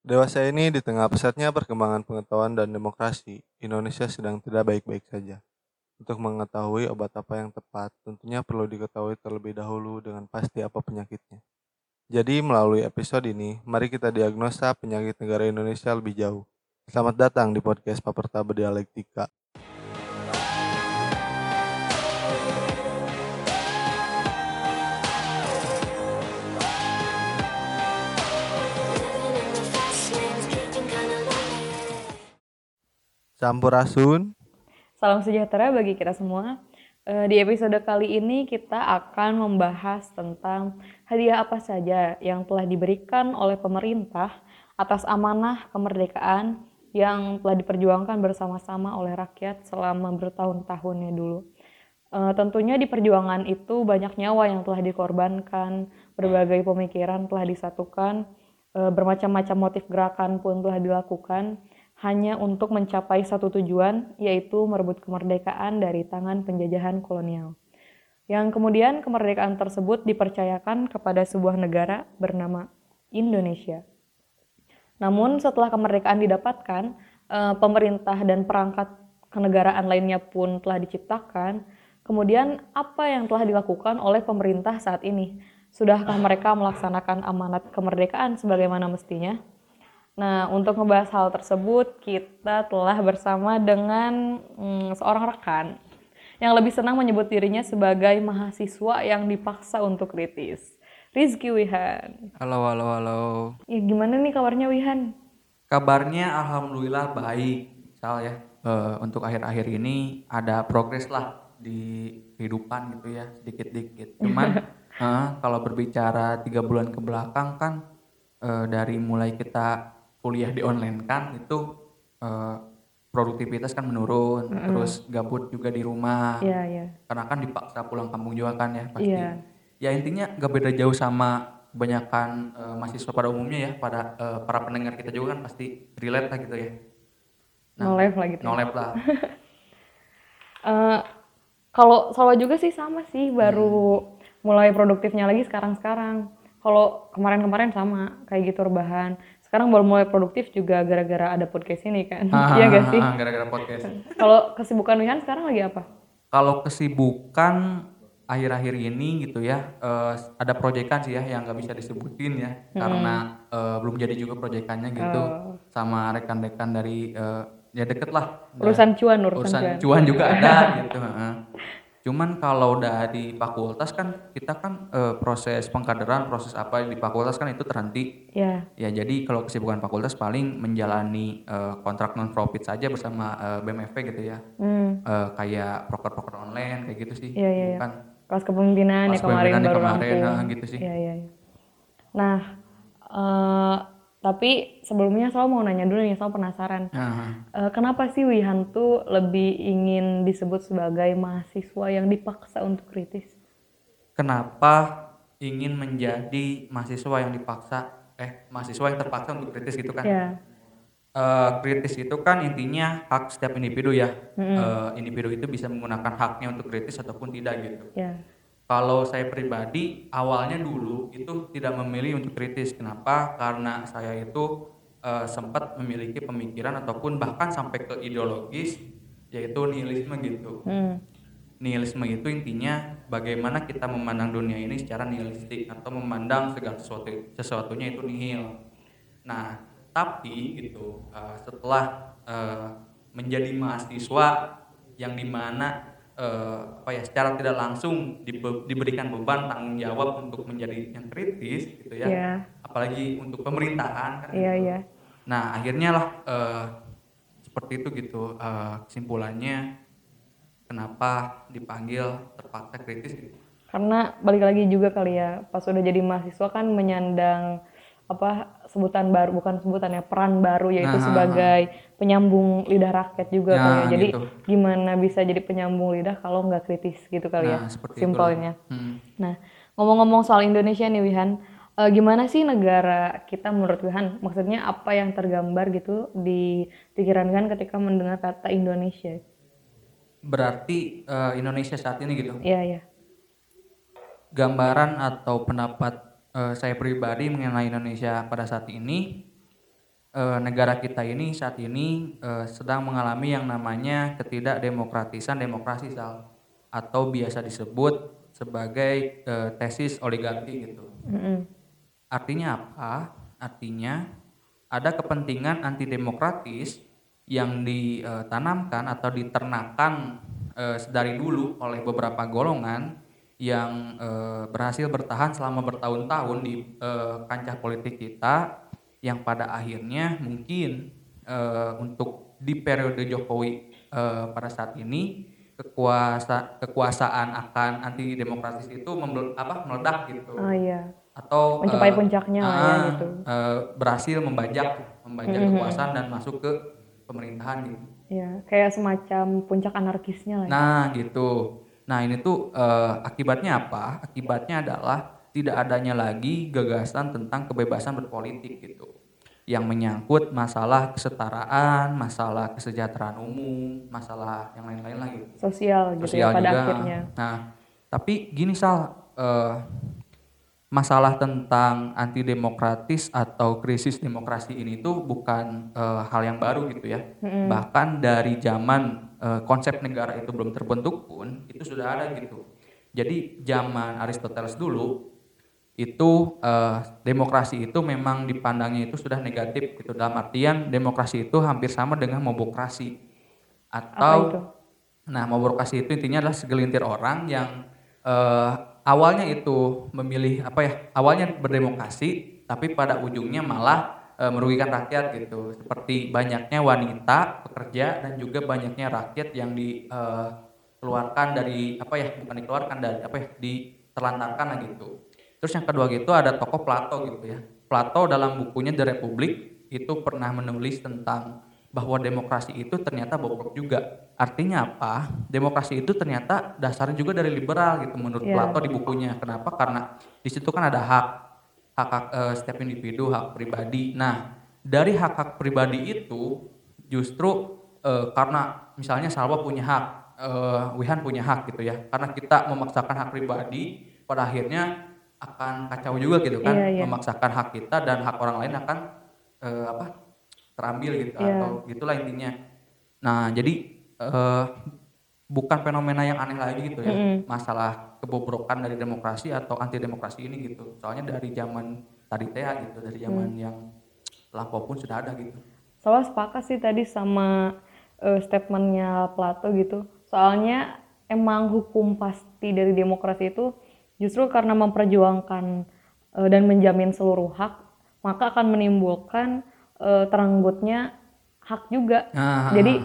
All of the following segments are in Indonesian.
Dewasa ini di tengah pesatnya perkembangan pengetahuan dan demokrasi, Indonesia sedang tidak baik-baik saja. Untuk mengetahui obat apa yang tepat, tentunya perlu diketahui terlebih dahulu dengan pasti apa penyakitnya. Jadi melalui episode ini, mari kita diagnosa penyakit negara Indonesia lebih jauh. Selamat datang di podcast Paperta Berdialektika. Sampurasun. Salam sejahtera bagi kita semua. Eh, di episode kali ini kita akan membahas tentang hadiah apa saja yang telah diberikan oleh pemerintah atas amanah kemerdekaan yang telah diperjuangkan bersama-sama oleh rakyat selama bertahun-tahunnya dulu. Uh, tentunya di perjuangan itu banyak nyawa yang telah dikorbankan, berbagai pemikiran telah disatukan, uh, bermacam-macam motif gerakan pun telah dilakukan hanya untuk mencapai satu tujuan, yaitu merebut kemerdekaan dari tangan penjajahan kolonial. Yang kemudian kemerdekaan tersebut dipercayakan kepada sebuah negara bernama Indonesia. Namun setelah kemerdekaan didapatkan, eh, pemerintah dan perangkat kenegaraan lainnya pun telah diciptakan. Kemudian apa yang telah dilakukan oleh pemerintah saat ini? Sudahkah mereka melaksanakan amanat kemerdekaan sebagaimana mestinya? Nah, untuk membahas hal tersebut, kita telah bersama dengan hmm, seorang rekan yang lebih senang menyebut dirinya sebagai mahasiswa yang dipaksa untuk kritis. Rizky Wihan. Halo, halo, halo. Ya, gimana nih kabarnya Wihan? Kabarnya alhamdulillah baik. Misal ya, uh, untuk akhir-akhir ini ada progres lah di kehidupan gitu ya, sedikit-dikit. Cuman uh, kalau berbicara tiga bulan ke belakang kan uh, dari mulai kita kuliah di online kan itu uh, produktivitas kan menurun, mm terus gabut juga di rumah. Yeah, yeah. Karena kan dipaksa pulang kampung juga kan ya pasti. Yeah. Ya intinya gak beda jauh sama kebanyakan uh, mahasiswa pada umumnya ya, pada uh, para pendengar kita juga kan pasti relate lah gitu ya. Nah, no life lah gitu. No life lah. uh, kalau Salwa juga sih sama sih, baru hmm. mulai produktifnya lagi sekarang-sekarang. Kalau kemarin-kemarin sama, kayak gitu rebahan sekarang baru mulai produktif juga gara-gara ada podcast ini kan. Ah, iya gak sih? gara-gara podcast. Kalau kesibukan Wihan sekarang lagi apa? Kalau kesibukan akhir-akhir ini gitu ya uh, ada proyekan sih ya yang nggak bisa disebutin ya. Hmm. karena uh, belum jadi juga proyekannya gitu. Oh. sama rekan-rekan dari uh, ya deket lah. Urusan cuan urusan, urusan cuan. cuan juga ada gitu Cuman kalau dari fakultas kan kita kan e, proses pengkaderan, proses apa di fakultas kan itu terhenti. Yeah. Ya jadi kalau kesibukan fakultas paling menjalani e, kontrak non profit saja bersama e, BMFP gitu ya. Mm. E, kayak proker-proker online kayak gitu sih. Iya yeah, iya. Yeah, Kan kelas kepemimpinan ya kemarin baru kemarin, nah, gitu sih. Iya iya. Nah, uh, tapi sebelumnya saya mau nanya dulu nih, saya penasaran. Uh, kenapa sih Wihan tuh lebih ingin disebut sebagai mahasiswa yang dipaksa untuk kritis? Kenapa ingin menjadi mahasiswa yang dipaksa, eh mahasiswa yang terpaksa untuk kritis gitu kan? Yeah. Ya. Uh, kritis itu kan intinya hak setiap individu ya. Mm -hmm. uh, individu itu bisa menggunakan haknya untuk kritis ataupun tidak gitu. Yeah kalau saya pribadi awalnya dulu itu tidak memilih untuk kritis. Kenapa? Karena saya itu uh, sempat memiliki pemikiran ataupun bahkan sampai ke ideologis yaitu nihilisme gitu. Hmm. Nihilisme itu intinya bagaimana kita memandang dunia ini secara nihilistik atau memandang segala sesuatu sesuatunya itu nihil. Nah, tapi gitu uh, setelah uh, menjadi mahasiswa yang di mana uh, apa ya secara tidak langsung dibe diberikan beban tanggung jawab untuk menjadi yang kritis gitu ya yeah. apalagi untuk pemerintahan kan yeah, gitu. yeah. nah akhirnya lah uh, seperti itu gitu uh, kesimpulannya kenapa dipanggil terpaksa kritis gitu. karena balik lagi juga kali ya pas udah jadi mahasiswa kan menyandang apa sebutan baru bukan sebutan ya peran baru yaitu nah, sebagai penyambung lidah rakyat juga nah, kali ya. Jadi gitu. gimana bisa jadi penyambung lidah kalau nggak kritis gitu kali ya, nah, ya simpelnya. Hmm. Nah ngomong-ngomong soal Indonesia nih Wihan, uh, gimana sih negara kita menurut Wihan? Maksudnya apa yang tergambar gitu di pikiran kan ketika mendengar kata Indonesia? Berarti uh, Indonesia saat ini gitu? Iya iya. Gambaran atau pendapat uh, saya pribadi mengenai Indonesia pada saat ini eee, negara kita ini saat ini, eee, sedang mengalami yang namanya ketidakdemokratisan demokrasi, Sal, atau biasa disebut sebagai, eee, tesis oligarki gitu. Mhm. Artinya apa? Artinya ada kepentingan antidemokratis yang ditanamkan atau diternakan, eee, sedari dulu oleh beberapa golongan yang, eee, berhasil bertahan selama bertahun-tahun di, eee, kancah politik kita, yang pada akhirnya mungkin, eee, untuk di periode Jokowi, eee, pada saat ini kekuasa kekuasaan akan anti demokratis itu membel apa, meledak gitu. Oh, iya. Atau, Mencapai eee puncaknya lah ya heeh, gitu. eee, berhasil membajak membajak Mhm mhm. kekuasaan dan masuk ke pemerintahan gitu. Iya, kayak semacam puncak anarkisnya lah ya. Nah gitu. Nah ini tuh, eee, akibatnya apa? Akibatnya adalah tidak adanya lagi gagasan tentang kebebasan berpolitik gitu, yang menyangkut masalah kesetaraan, masalah kesejahteraan umum, masalah yang lain-lain lah gitu. Sosial gitu ya Sosial pada juga. akhirnya. Nah, tapi gini Sal, eee, masalah tentang antidemokratis atau krisis demokrasi ini tuh bukan, eee, hal yang baru gitu ya. Mhm. Bahkan dari zaman, eee, konsep negara itu belum terbentuk pun itu sudah ada gitu. Jadi zaman Aristoteles dulu itu, eee, demokrasi itu memang dipandangnya itu sudah negatif gitu, dalam artian demokrasi itu hampir sama dengan mobokrasi. Atau nah mobokrasi itu intinya adalah segelintir orang yang, eee, awalnya itu memilih apa ya, awalnya berdemokrasi tapi pada ujungnya malah, eee, merugikan rakyat gitu. Seperti banyaknya wanita pekerja dan juga banyaknya rakyat yang di, eee, keluarkan dari apa ya, bukan dikeluarkan dari apa ya, ditelantarkan lah gitu. Terus yang kedua gitu ada tokoh Plato gitu ya. Plato dalam bukunya The Republic itu pernah menulis tentang bahwa demokrasi itu ternyata bobrok juga. Artinya apa? Demokrasi itu ternyata dasarnya juga dari liberal gitu menurut Iya. Plato di bukunya. Kenapa? Karena di situ kan ada hak hak-hak, eee, setiap individu, hak pribadi. Nah, dari hak-hak pribadi itu justru, eee, karena misalnya Salwa punya hak, eee, Wihan punya hak gitu ya. Karena kita memaksakan hak pribadi, pada akhirnya akan kacau juga gitu kan, Iya iya. memaksakan hak kita dan hak orang lain akan, eee, apa, terambil gitu Iya. atau gitulah intinya. Nah jadi, eee, bukan fenomena yang aneh lagi gitu ya, Mhm. masalah kebobrokan dari demokrasi atau anti demokrasi ini gitu. Soalnya dari zaman tadi teh gitu, dari zaman Hmm. yang lampau pun sudah ada gitu. Soalnya sepakat sih tadi sama eh, statementnya Plato gitu. Soalnya emang hukum pasti dari demokrasi itu justru karena memperjuangkan eh, dan menjamin seluruh hak, maka akan menimbulkan eh, terenggutnya hak juga. Nah, Jadi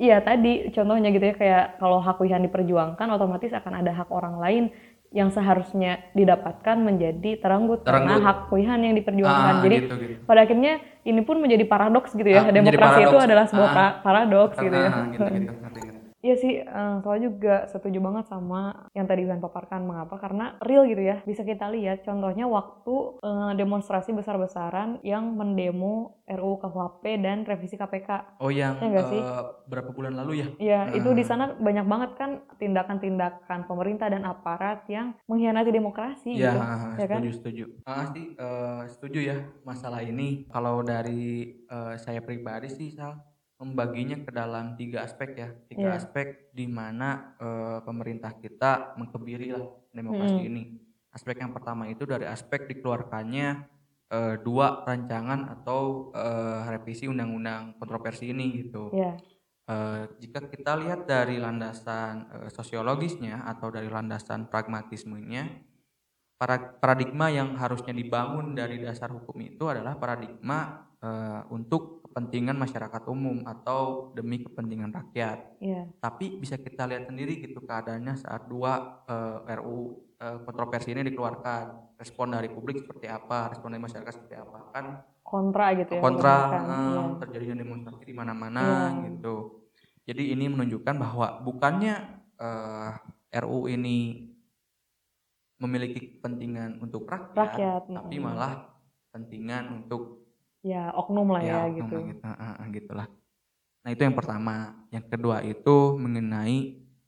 iya tadi contohnya gitu ya kayak kalau hak Wihan diperjuangkan otomatis akan ada hak orang lain yang seharusnya didapatkan menjadi terenggut karena Terenggut. hak Wihan yang diperjuangkan. ah, Jadi gitu, gitu. pada akhirnya ini pun menjadi paradoks gitu ya. Ah, Demokrasi itu adalah sebuah Ah, paradoks gitu ya. Karena gitu gitu, ngerti ngerti. Iya sih, eh, soalnya juga setuju banget sama yang tadi Iwan paparkan. Mengapa? Karena real gitu ya. Bisa kita lihat contohnya waktu eh, demonstrasi besar-besaran yang mendemo RUU KUHP dan revisi KPK. Oh yang, Iya nggak sih? eee, berapa bulan lalu ya? Ya, itu di Ah. sana banyak banget kan tindakan-tindakan pemerintah dan aparat yang mengkhianati demokrasi Iya, gitu. heeh, ya kan? setuju setuju. Ah, sih, eee, setuju ya masalah ini. Kalau dari, eee, saya pribadi sih Sal, membaginya ke dalam tiga aspek ya. Tiga Iya. aspek di mana, eee, pemerintah kita mengkebiri lah demokrasi Mhm. ini. Aspek yang pertama itu dari aspek dikeluarkannya, eee, 2 rancangan atau, eee, revisi undang-undang kontroversi ini gitu. Iya. Eee, jika kita lihat dari landasan, eee, sosiologisnya atau dari landasan pragmatismenya, para paradigma yang harusnya dibangun dari dasar hukum itu adalah paradigma, eee, untuk kepentingan masyarakat umum atau demi kepentingan rakyat. Iya. Tapi bisa kita lihat sendiri gitu keadaannya saat 2, eee, RUU, eee, kontroversi ini dikeluarkan. Respon dari publik seperti apa, respon dari masyarakat seperti apa, kan Kontra gitu ya. kontra kebanyakan. heeh, Iya. terjadinya demonstrasi di mana-mana Iya. gitu. Jadi ini menunjukkan bahwa bukannya eee, RUU ini memiliki kepentingan untuk rakyat, Rakyat, tapi malah kepentingan untuk Ya, oknum lah ya, oknum gitu. lah gitu, heeh, heeh, gitulah. Nah itu yang pertama. Yang kedua itu mengenai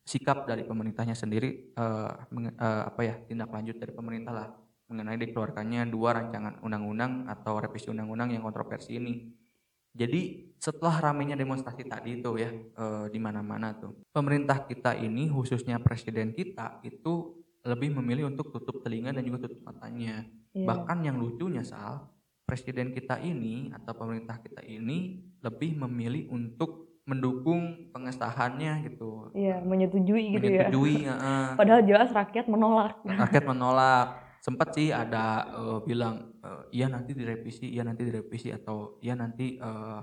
sikap dari pemerintahnya sendiri, eee, menge eee, apa ya, tindak lanjut dari pemerintah lah mengenai dikeluarkannya dua rancangan undang-undang atau revisi undang-undang yang kontroversi ini. Jadi setelah ramainya demonstrasi tadi itu ya eh, di mana-mana tuh pemerintah kita ini khususnya presiden kita itu lebih memilih untuk tutup telinga dan juga tutup matanya. Iya. Bahkan yang lucunya Sal, presiden kita ini atau pemerintah kita ini lebih memilih untuk mendukung pengesahannya gitu. Iya, menyetujui gitu ya. Menyetujui, heeh. Padahal jelas rakyat menolak. rakyat menolak sempat sih ada eh, bilang eh, iya nanti direvisi iya nanti direvisi atau iya nanti eh,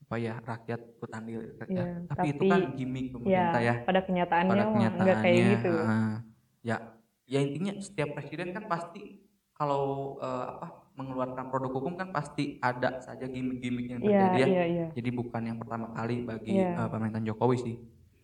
apa ya rakyat ikut andil Iya, Ya, tapi, itu tapi- kan gimmick pemerintah ya pada kenyataannya pada mah nggak kayak kenyataannya gitu. heeh. ya ya intinya setiap presiden kan pasti kalau eh, apa mengeluarkan produk hukum kan pasti ada saja gimmick-gimmick yang Iya, terjadi ya iya, iya. jadi bukan yang pertama kali bagi Iya. eh, pemerintahan Jokowi sih.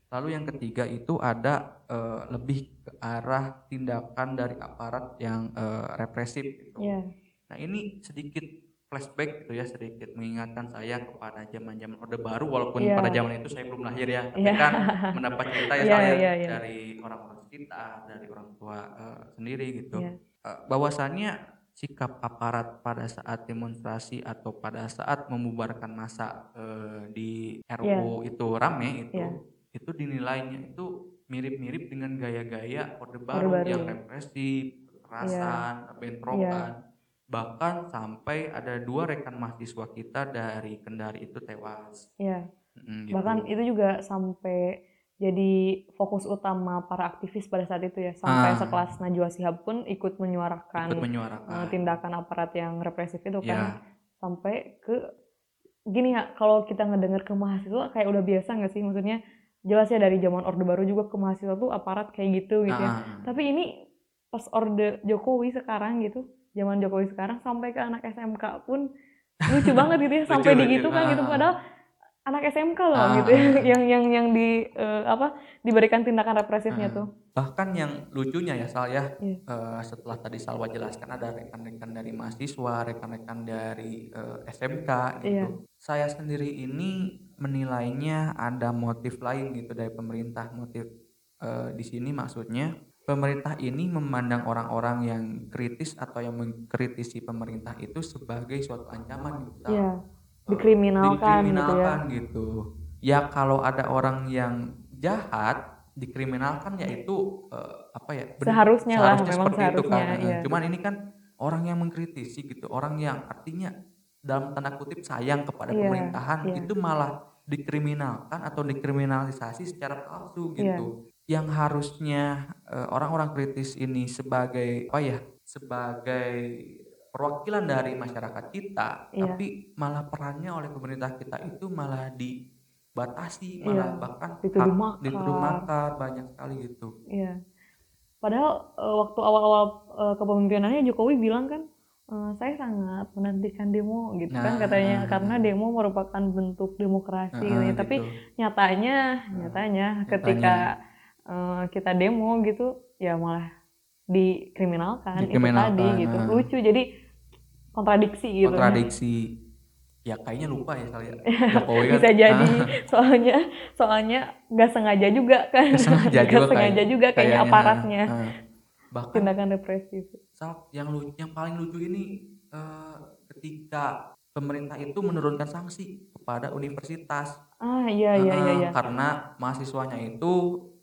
Lalu yang ketiga itu ada eh, lebih ke arah tindakan dari aparat yang eh, represif gitu. Iya. Nah ini sedikit flashback gitu ya, sedikit mengingatkan saya kepada zaman-zaman Orde Baru walaupun Iya. pada zaman itu saya belum lahir ya, tapi Iya. kan mendapat cerita ya Iya, saya iya, iya. dari orang-orang sekitar, dari orang tua eh, sendiri gitu. Iya. Eh, bahwasannya sikap aparat pada saat demonstrasi atau pada saat membubarkan massa eh, di RU itu rame itu Iya. itu dinilainya itu mirip-mirip dengan gaya-gaya Orde Orde Baru Baru. yang represif, kekerasan, bentrokan. Bahkan sampai ada dua rekan mahasiswa kita dari Kendari itu tewas. Iya. Mm, gitu. Bahkan itu juga sampai jadi fokus utama para aktivis pada saat itu ya. Sampai Ah. sekelas Najwa Shihab pun ikut menyuarakan ikut eh, menyuarakan. tindakan aparat yang represif itu Ya, kan. Sampai ke gini ya, kalau kita ngedenger ke mahasiswa kayak udah biasa nggak sih? Maksudnya jelas ya dari zaman Orde Baru juga ke mahasiswa tuh aparat kayak gitu gitu ya. ah, Tapi ini pas Orde Jokowi sekarang gitu, zaman Jokowi sekarang sampai ke anak SMK pun lucu banget gitu ya sampai lucu. digitu kan gitu Ah. padahal anak SMK loh Ah, gitu ya, ah. yang yang yang di eh, apa diberikan tindakan represifnya Ah. tuh. bahkan yang lucunya ya Sal ya Iya. eh, setelah tadi Salwa jelaskan ada rekan-rekan dari mahasiswa rekan-rekan dari eh, SMK gitu Iya. saya sendiri ini menilainya ada motif lain gitu dari pemerintah motif eh, di sini maksudnya pemerintah ini memandang orang-orang yang kritis atau yang mengkritisi pemerintah itu sebagai suatu ancaman gitu Sal. Iya, Eh, dikriminalkan gitu ya. dikriminalkan gitu ya kalau ada orang yang jahat dikriminalkan yaitu eh, apa ya benar- Seharusnya lah, memang seperti itu seharusnya, kan. iya. cuman ini kan orang yang mengkritisi gitu orang yang artinya dalam tanda kutip sayang kepada Iya, pemerintahan iya. itu malah dikriminalkan atau dikriminalisasi secara palsu Iya. gitu yang harusnya eh, orang-orang kritis ini sebagai apa ya sebagai perwakilan dari masyarakat kita Iya. tapi malah perannya oleh pemerintah kita itu malah dibatasi malah Iya, bahkan dituduh makar. dituduh makar banyak sekali gitu Iya. Padahal eh, waktu awal-awal eh, kepemimpinannya Jokowi bilang kan eh, saya sangat menantikan demo gitu kan Nah, katanya nah, karena demo merupakan bentuk demokrasi Heeh, katanya. Tapi gitu. nyatanya nyatanya ketika eh, kita demo gitu ya malah dikriminalkan, Dikriminalkan, itu tadi gitu nah. lucu jadi kontradiksi gitu. Kontradiksi. Ya kayaknya lupa ya kali ya. Jokowi kan. bisa jadi. Ah, soalnya soalnya nggak sengaja juga kan. Nggak sengaja Nggak juga sengaja kayak- juga kayaknya kayaknya, aparatnya. Ah. bahkan tindakan represif. Sal, yang lu yang paling lucu ini eh, ketika pemerintah itu menurunkan sanksi kepada universitas. Ah iya iya iya, Heeh, iya. karena mahasiswanya itu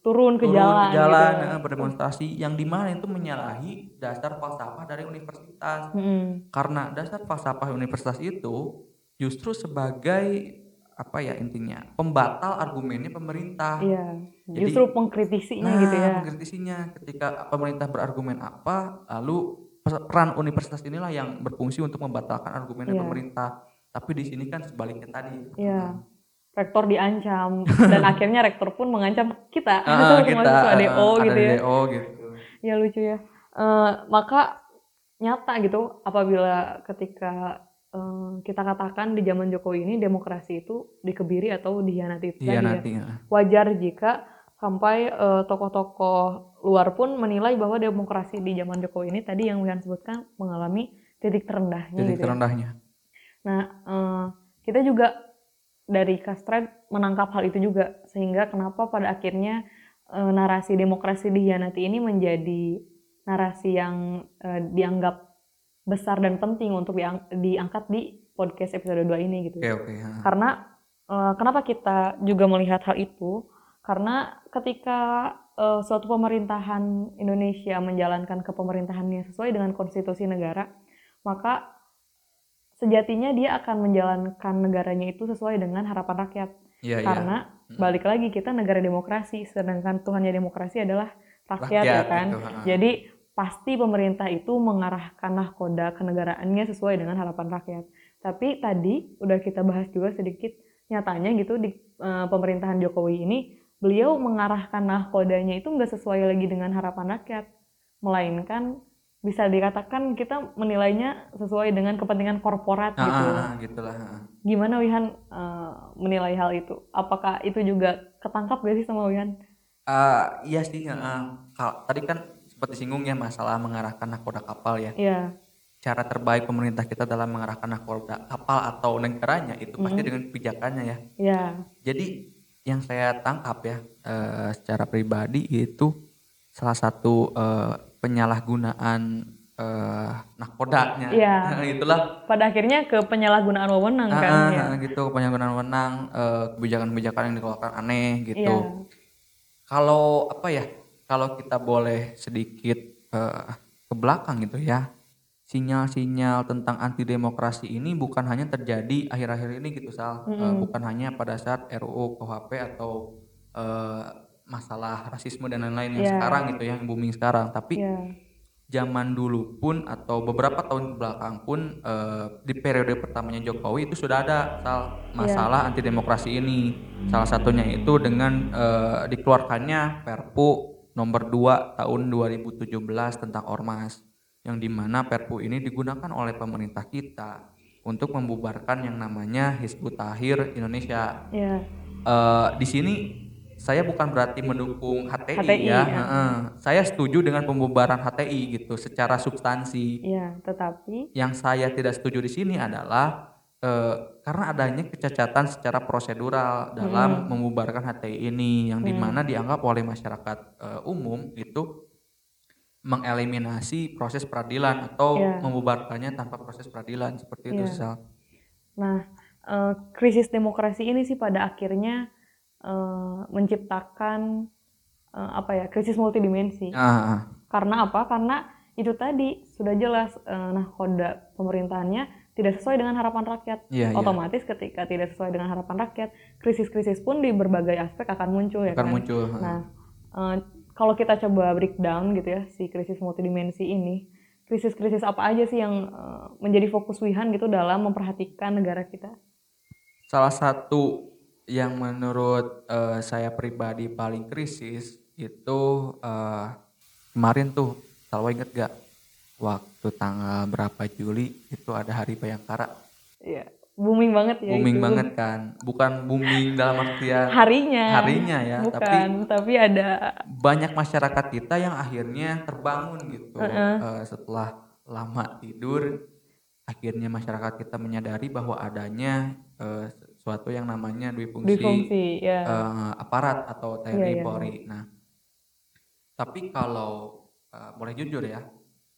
turun ke turun jalan, ke jalan gitu. berdemonstrasi yang di mana itu menyalahi dasar falsafah dari universitas Mm-mm. karena dasar falsafah universitas itu justru sebagai apa ya intinya pembatal argumennya pemerintah Iya, Jadi- justru pengkritisinya nah gitu ya. mengkritisinya ketika pemerintah berargumen apa lalu peran universitas inilah yang berfungsi untuk membatalkan argumennya Iya. pemerintah tapi di sini kan sebaliknya tadi Iya. Rektor diancam dan akhirnya rektor pun mengancam kita, Ah, mahasiswa DO ada gitu ya. DO gitu Ya lucu ya. Eh, maka nyata gitu apabila ketika eh, kita katakan di zaman Jokowi ini demokrasi itu dikebiri atau dihianati itu tadi ya. ya. wajar jika sampai eh, tokoh-tokoh luar pun menilai bahwa demokrasi di zaman Jokowi ini tadi yang Wihan sebutkan mengalami titik terendahnya titik gitu ya. terendahnya Nah, eh, kita juga dari Kastred menangkap hal itu juga sehingga kenapa pada akhirnya eh, narasi demokrasi dihianati ini menjadi narasi yang uh, dianggap besar dan penting untuk diang diangkat di podcast episode 2 ini gitu. Oke, okay, oke. Okay, Karena uh, kenapa kita juga melihat hal itu? Karena ketika uh, suatu pemerintahan Indonesia menjalankan kepemerintahannya sesuai dengan konstitusi negara, maka sejatinya dia akan menjalankan negaranya itu sesuai dengan harapan rakyat. Ya, Karena ya. balik lagi kita negara demokrasi, sedangkan Tuhannya demokrasi adalah rakyat, rakyat ya kan. Itu, Jadi pasti pemerintah itu mengarahkan nahkoda kenegaraannya sesuai dengan harapan rakyat. Tapi tadi udah kita bahas juga sedikit nyatanya gitu di uh, pemerintahan Jokowi ini beliau mengarahkan nahkodanya itu nggak sesuai lagi dengan harapan rakyat, melainkan bisa dikatakan kita menilainya sesuai dengan kepentingan korporat ah, gitu. Ah, gitulah. Gimana Wihan uh, menilai hal itu? Apakah itu juga ketangkap gak sih sama Wihan? Uh, iya sih. Uh, kalau tadi kan seperti singgung ya masalah mengarahkan nahkoda kapal ya. Iya. Cara terbaik pemerintah kita dalam mengarahkan nahkoda kapal atau negaranya itu pasti mm. dengan kebijakannya ya. Iya. Jadi yang saya tangkap ya uh, secara pribadi itu salah satu uh, penyalahgunaan uh, nahkodanya. Iya. Itulah. Pada akhirnya ke penyalahgunaan wewenang kan. Uh, ya. gitu, penyalahgunaan wewenang, uh, kebijakan-kebijakan yang dikeluarkan aneh gitu. Iya. Kalau apa ya? Kalau kita boleh sedikit uh, ke belakang gitu ya. Sinyal-sinyal tentang anti demokrasi ini bukan hanya terjadi akhir-akhir ini gitu Sal. Mm -hmm. uh, bukan hanya pada saat RUU KUHP atau uh, masalah rasisme dan lain-lain yang yeah. sekarang gitu ya, yang booming sekarang. Tapi yeah. zaman dulu pun atau beberapa tahun belakang pun uh, di periode pertamanya Jokowi itu sudah ada soal masalah yeah. anti demokrasi ini. Salah satunya itu dengan uh, dikeluarkannya Perpu nomor 2 tahun 2017 tentang ormas yang di mana Perpu ini digunakan oleh pemerintah kita untuk membubarkan yang namanya Hizbut Tahrir Indonesia. Yeah. Uh, di sini saya bukan berarti mendukung HTI, HTI ya. ya. Uh, saya setuju dengan pembubaran HTI gitu secara substansi. Iya, tetapi yang saya tidak setuju di sini adalah uh, karena adanya kecacatan secara prosedural dalam hmm. membubarkan HTI ini yang hmm. di mana dianggap oleh masyarakat uh, umum itu mengeliminasi proses peradilan atau yeah. membubarkannya tanpa proses peradilan seperti itu, yeah. Nah, uh, krisis demokrasi ini sih pada akhirnya uh, menciptakan uh, apa ya krisis multidimensi. Uh. Karena apa? Karena itu tadi sudah jelas uh, nah koda pemerintahannya tidak sesuai dengan harapan rakyat. Yeah, iya. Otomatis yeah. ketika tidak sesuai dengan harapan rakyat, krisis-krisis pun di berbagai aspek akan muncul ya akan kan. muncul. Nah, uh, kalau kita coba breakdown gitu ya si krisis multidimensi ini, krisis-krisis apa aja sih yang uh, menjadi fokus Wihan gitu dalam memperhatikan negara kita? Salah satu yang menurut uh, saya pribadi paling krisis itu uh, kemarin tuh kalau inget gak waktu tanggal berapa Juli itu ada hari Bayangkara. Iya, booming banget ya. Booming itu. banget kan, bukan booming dalam artian harinya. Harinya ya, bukan, tapi tapi ada banyak masyarakat kita yang akhirnya terbangun gitu uh -uh. Uh, setelah lama tidur. Akhirnya masyarakat kita menyadari bahwa adanya uh, suatu yang namanya dwi fungsi, fungsi ya. uh, aparat atau TNI yeah, yeah. Polri. Nah, tapi kalau uh, boleh jujur ya,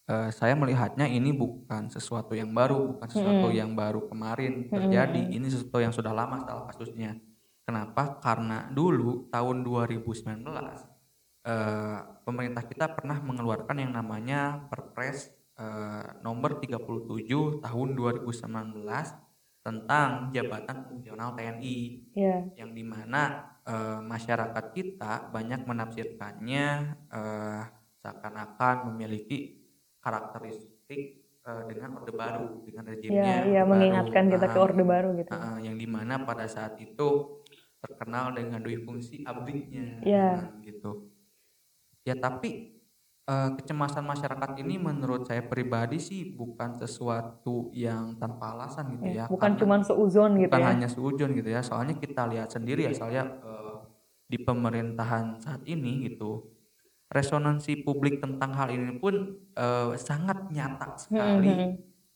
uh, saya melihatnya ini bukan sesuatu yang baru, bukan sesuatu hmm. yang baru kemarin terjadi. Hmm. Ini sesuatu yang sudah lama soal kasusnya. Kenapa? Karena dulu tahun 2019 uh, pemerintah kita pernah mengeluarkan yang namanya Perpres uh, nomor 37 tahun 2019 tentang jabatan fungsional TNI yeah. yang di mana uh, masyarakat kita banyak menafsirkannya uh, seakan-akan memiliki karakteristik uh, dengan orde baru dengan rejimnya yeah, yeah, mengingatkan baru. kita ke orde baru gitu uh, yang di mana pada saat itu terkenal dengan dui fungsi abdinya yeah. gitu ya tapi uh, kecemasan masyarakat ini menurut saya pribadi sih bukan sesuatu yang tanpa alasan gitu ya. ya bukan cuma seuzon gitu bukan ya. hanya seuzon gitu ya. Soalnya kita lihat sendiri ya saya uh, di pemerintahan saat ini gitu. Resonansi publik tentang hal ini pun uh, sangat nyata sekali. Hmm.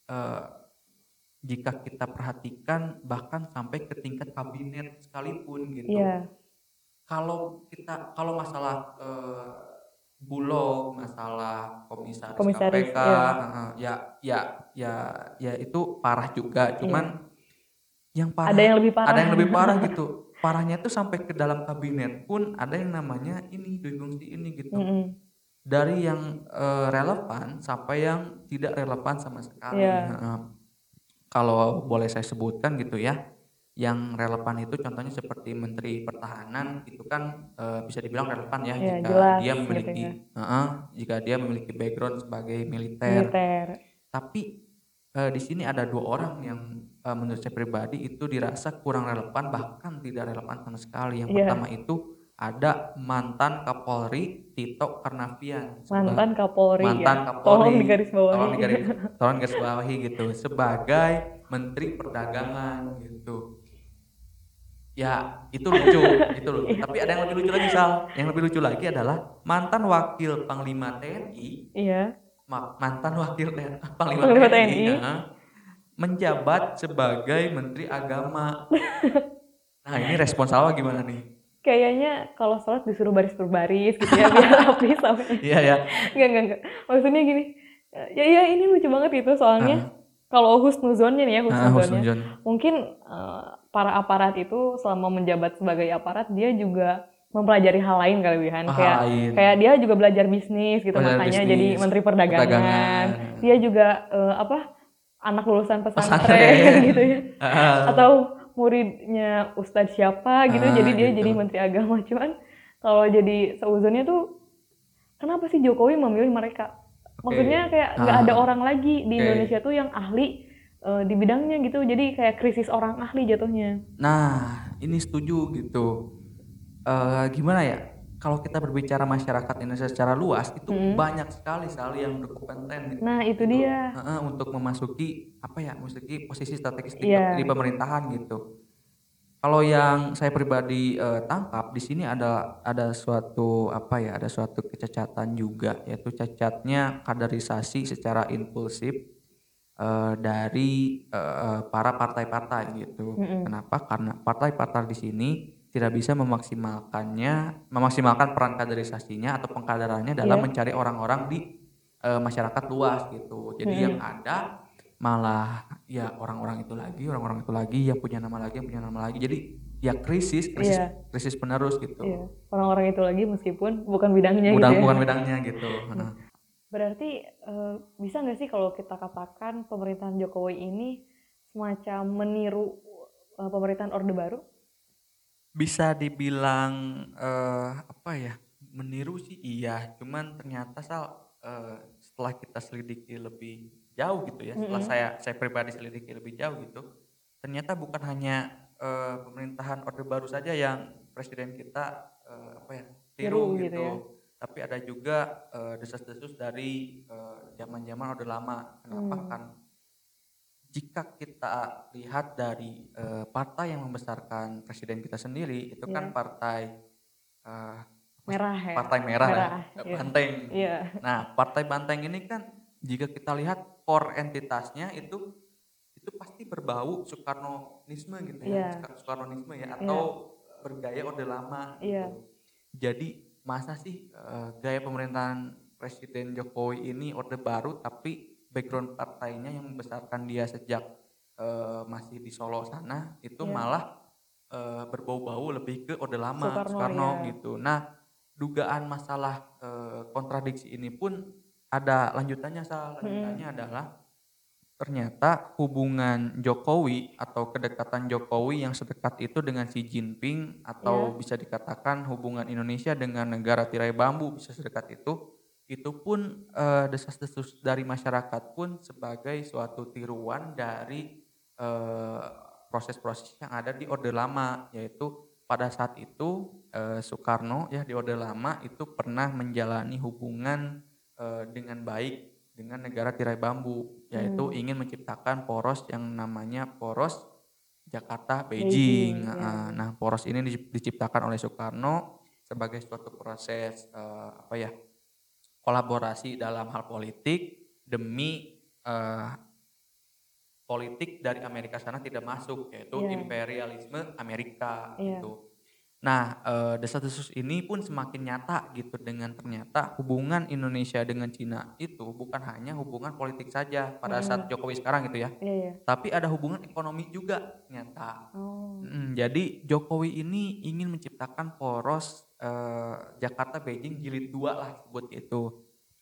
Uh, jika kita perhatikan bahkan sampai ke tingkat kabinet sekalipun gitu. Yeah. Kalau kita kalau masalah uh, Bulog, masalah komisaris, Komisaris, KPK, iya. heeh, ya ya ya ya itu parah juga. Iya. Cuman yang parah Ada yang lebih parah. ada yang lebih parah gitu. Parahnya tuh sampai ke dalam kabinet pun ada yang namanya ini dui fungsi ini gitu. Mm-mm. Dari yang eh, relevan sampai yang tidak relevan sama sekali. Iya. Heeh. Kalau boleh saya sebutkan gitu ya, yang relevan itu contohnya seperti Menteri Pertahanan itu kan eh, bisa dibilang relevan ya Iya, jika jelas dia gitu memiliki ya. Heeh, jika dia memiliki background sebagai militer. Militer. Tapi eh, di sini ada dua orang yang eh, menurut saya pribadi itu dirasa kurang relevan bahkan tidak relevan sama sekali. Yang Iya. pertama itu ada mantan Kapolri Tito Karnavian. Mantan Kapolri mantan ya. Kapolri. Tolong digarisbawahi. Tolong digaris, tolong digarisbawahi gitu sebagai Menteri Perdagangan gitu. Ya itu lucu, itu lucu. Tapi ada yang lebih lucu lagi Sal. Yang lebih lucu lagi adalah mantan Wakil Panglima TNI Iya. Ma- mantan wakil TNI, panglima, Panglima TNI, TNI. ya, menjabat sebagai Menteri Agama. Nah ini respon Salwa gimana nih? Kayaknya kalau sholat disuruh baris per baris gitu ya biar rapi sampai. Iya ya. Enggak, enggak, enggak. Maksudnya gini. Ya, ya ini lucu banget itu soalnya. Kalau husnuzonnya nih ya, husnuzonnya. Husnuzon. mungkin eh, para aparat itu selama menjabat sebagai aparat dia juga mempelajari hal lain kali Wihan Hal kayak lain. kayak dia juga belajar bisnis gitu Belajar makanya bisnis, jadi menteri perdagangan, perdagangan. dia juga eh, apa anak lulusan pesantren Pesantren. gitu ya Ah, atau muridnya ustadz siapa gitu Ah, jadi dia gitu. jadi menteri agama cuman kalau jadi seuzonnya tuh kenapa sih Jokowi memilih mereka maksudnya kayak nggak Ah. ada orang lagi di Oke. Indonesia tuh yang ahli eh, di bidangnya gitu jadi kayak krisis orang ahli jatuhnya Nah ini setuju gitu. Eh, gimana ya? Kalau kita berbicara masyarakat Indonesia secara luas itu Hmm. banyak sekali Sal yang berkompeten. gitu. nah itu dia Heeh, untuk memasuki apa ya, memasuki posisi strategis Iya. di pemerintahan gitu. Kalau yang saya pribadi eh, tangkap di sini ada ada suatu apa ya, ada suatu kecacatan juga yaitu cacatnya kaderisasi secara impulsif eh, dari eh, para partai-partai gitu. Mm-mm. Kenapa? Karena partai-partai di sini tidak bisa memaksimalkannya, memaksimalkan peran kaderisasinya atau pengkaderannya dalam Iya. mencari orang-orang di eh, masyarakat luas gitu. Jadi Mm-mm. yang ada malah ya orang-orang itu lagi, orang-orang itu lagi, yang punya nama lagi, yang punya nama lagi. Jadi ya krisis, krisis, Iya. krisis penerus gitu. Iya, orang-orang itu lagi meskipun bukan bidangnya gitu ya. bukan bidangnya gitu. Heeh. Berarti eh, bisa nggak sih kalau kita katakan pemerintahan Jokowi ini semacam meniru eh, pemerintahan Orde Baru? Bisa dibilang eh, apa ya? Meniru sih iya, cuman ternyata Sal eh, setelah kita selidiki lebih jauh gitu ya, setelah Mm-mm. saya saya pribadi selidiki lebih jauh gitu, ternyata bukan hanya eh, pemerintahan Orde Baru saja yang presiden kita eh, apa ya tiru Tiru gitu gitu, ya. tapi ada juga eh, desas-desus dari zaman-zaman Orde Lama. Kenapa? Hmm. Kan jika kita lihat dari eh, partai yang membesarkan presiden kita sendiri itu kan Iya. partai eh, Merah ya. partai merah, Merah, ya, banteng. Iya. Nah, partai banteng ini kan jika kita lihat core entitasnya itu itu pasti berbau Soekarnonisme gitu ya, Iya. Soeka- Soekarnonisme ya atau bergaya orde lama. gitu. Iya. Jadi masa sih eh, gaya pemerintahan Presiden Jokowi ini orde baru tapi background partainya yang membesarkan dia sejak eh, masih di Solo sana itu Iya. malah eh, berbau-bau lebih ke orde lama Soekarno, Soekarno, iya. gitu. Nah, dugaan masalah eh, kontradiksi ini pun ada lanjutannya Sal. Lanjutannya adalah ternyata hubungan Jokowi atau kedekatan Jokowi yang sedekat itu dengan Xi Jinping atau Iya. bisa dikatakan hubungan Indonesia dengan negara tirai bambu bisa sedekat itu itu pun eh, desas-desus dari masyarakat pun sebagai suatu tiruan dari eh, proses-proses yang ada di Orde Lama yaitu pada saat itu eh, Soekarno ya di Orde Lama itu pernah menjalani hubungan eh, dengan baik dengan negara tirai bambu yaitu Hmm. ingin menciptakan poros yang namanya poros Jakarta Beijing, Beijing. ya. Nah, Nah, poros ini di- diciptakan oleh Soekarno sebagai suatu proses eh, apa ya kolaborasi dalam hal politik demi eh, politik dari Amerika sana tidak masuk yaitu Iya. imperialisme Amerika Iya. gitu. Nah, eee, desas-desus ini pun semakin nyata gitu dengan ternyata hubungan Indonesia dengan Cina itu bukan hanya hubungan politik saja pada saat Mhm. Jokowi sekarang gitu ya, Iya iya. tapi ada hubungan ekonomi juga ternyata. Oh. Mhm, jadi Jokowi ini ingin menciptakan poros, eee, Jakarta Beijing jilid 2 lah sebut gitu.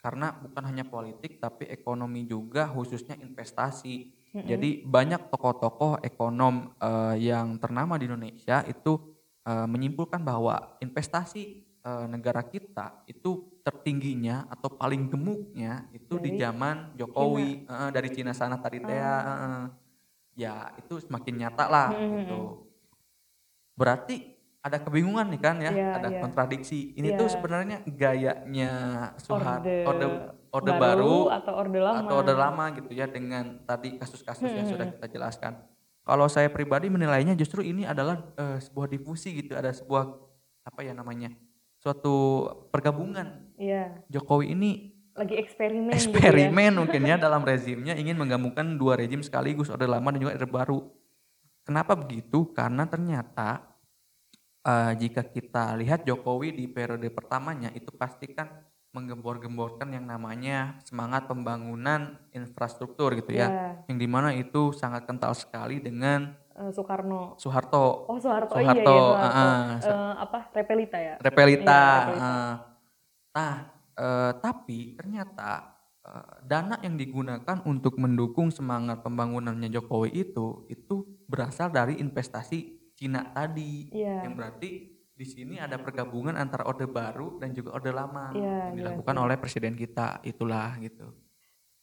Karena bukan hanya politik tapi ekonomi juga khususnya investasi. Mhm. Jadi banyak tokoh-tokoh ekonom, eee, yang ternama di Indonesia itu, eee, menyimpulkan bahwa investasi, eee, negara kita itu tertingginya atau paling gemuknya itu di Dari zaman Jokowi heeh, dari Cina sana tadi teh ya, Oh. heeh. Ya itu semakin nyata lah mhm. gitu. Berarti ada kebingungan nih kan ya, Iya ada iya. kontradiksi. Ini tuh Iya. sebenarnya gayanya Soehar Orde orde orde baru baru atau orde lama? atau orde lama gitu ya dengan tadi kasus-kasus yang Mhm sudah kita jelaskan. Kalau saya pribadi menilainya justru ini adalah, eee, sebuah difusi gitu, ada sebuah apa ya namanya, suatu pergabungan. Iya. Jokowi ini Lagi eksperimen gitu ya? eksperimen mungkin ya dalam rezimnya ingin menggabungkan 2 rezim sekaligus, orde lama dan juga orde baru. Kenapa begitu? Karena ternyata, eee, jika kita lihat Jokowi di periode pertamanya itu pasti kan menggembor-gemborkan yang namanya semangat pembangunan infrastruktur gitu ya, Iya. yang di mana itu sangat kental sekali dengan Eee, Soekarno. Soeharto. Oh Soeharto, iya iya Soeharto, Soeharto. so Eee, apa, Repelita ya? Repelita, Iya, Repelita. heeh. Nah, eee, tapi ternyata, eee, dana yang digunakan untuk mendukung semangat pembangunannya Jokowi itu, itu berasal dari investasi Cina tadi. Iya. Yang berarti di sini ada pergabungan antara Orde Baru dan juga Orde Lama Iya, yang dilakukan jelas. oleh presiden kita, itulah gitu.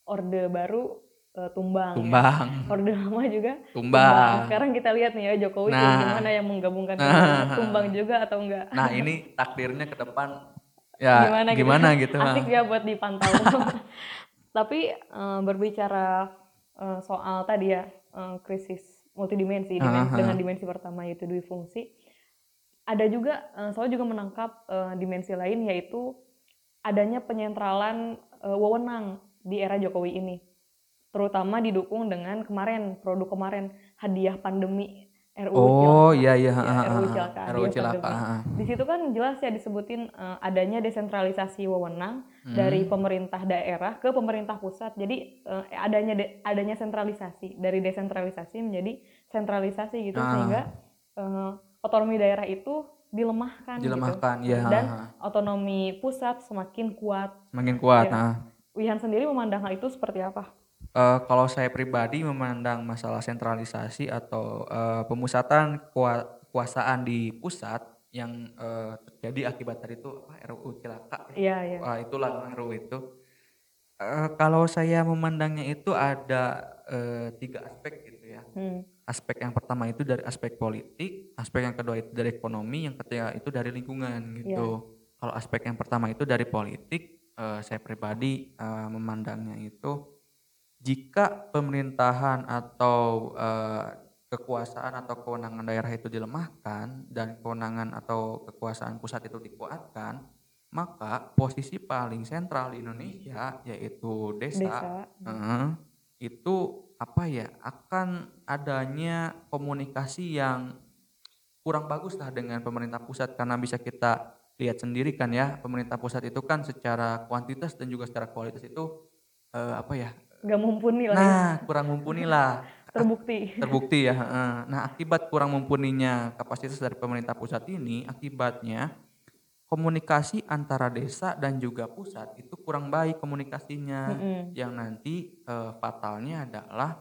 Orde baru, eee, tumbang ya. Tumbang. Orde lama juga Tumbang. Sekarang kita lihat nih ya Jokowi Nah. gimana yang menggabungkan Nah. tumbang juga atau enggak? Nah, ini takdirnya ke depan ya gimana, gimana gitu, Asik heeh. ya buat dipantau. Tapi eee, berbicara eee, soal tadi ya eee, krisis multidimensi Heeh dimen- dengan dimensi pertama yaitu dui fungsi. Ada juga eee, saya juga menangkap eee, dimensi lain yaitu adanya penyentralan eee, wewenang di era Jokowi ini. Terutama didukung dengan kemarin produk kemarin hadiah pandemi RUU Oh, Cilaka. iya iya, Ya, RUU. Cilaka, RUU Cilaka. Di situ kan jelas ya disebutin eh, adanya desentralisasi wewenang dari Hmm. pemerintah daerah ke pemerintah pusat. Jadi eh, adanya de- adanya sentralisasi dari desentralisasi menjadi sentralisasi gitu Ah. sehingga eh, otonomi daerah itu dilemahkan, Dilemahkan, gitu. iya, Dan otonomi pusat semakin kuat. Semakin kuat, Ya. heeh. Wihan sendiri memandang hal itu seperti apa? Eh, kalau saya pribadi memandang masalah sentralisasi atau eh, pemusatan kua- kekuasaan di pusat yang eh, terjadi akibat dari itu apa, RUU Cilaka ya. Iya, iya. Wah, itulah RUU itu. Eh, kalau saya memandangnya itu ada eh, tiga aspek gitu ya. Hmm. Aspek yang pertama itu dari aspek politik, aspek yang kedua itu dari ekonomi, yang ketiga itu dari lingkungan gitu. Kalau aspek yang pertama itu dari politik, eh, saya pribadi eh, memandangnya itu jika pemerintahan atau eh, kekuasaan atau kewenangan daerah itu dilemahkan dan kewenangan atau kekuasaan pusat itu dikuatkan, maka posisi paling sentral di Indonesia yaitu desa, Desa. Heeh. itu apa ya akan adanya komunikasi yang kurang bagus lah dengan pemerintah pusat karena bisa kita lihat sendiri kan ya pemerintah pusat itu kan secara kuantitas dan juga secara kualitas itu eh, apa ya Gak mumpuni lah ya. nah kurang mumpuni lah Terbukti. terbukti ya nah akibat kurang mumpuninya kapasitas dari pemerintah pusat ini akibatnya komunikasi antara desa dan juga pusat itu kurang baik komunikasinya Mm-mm. yang nanti eh, fatalnya adalah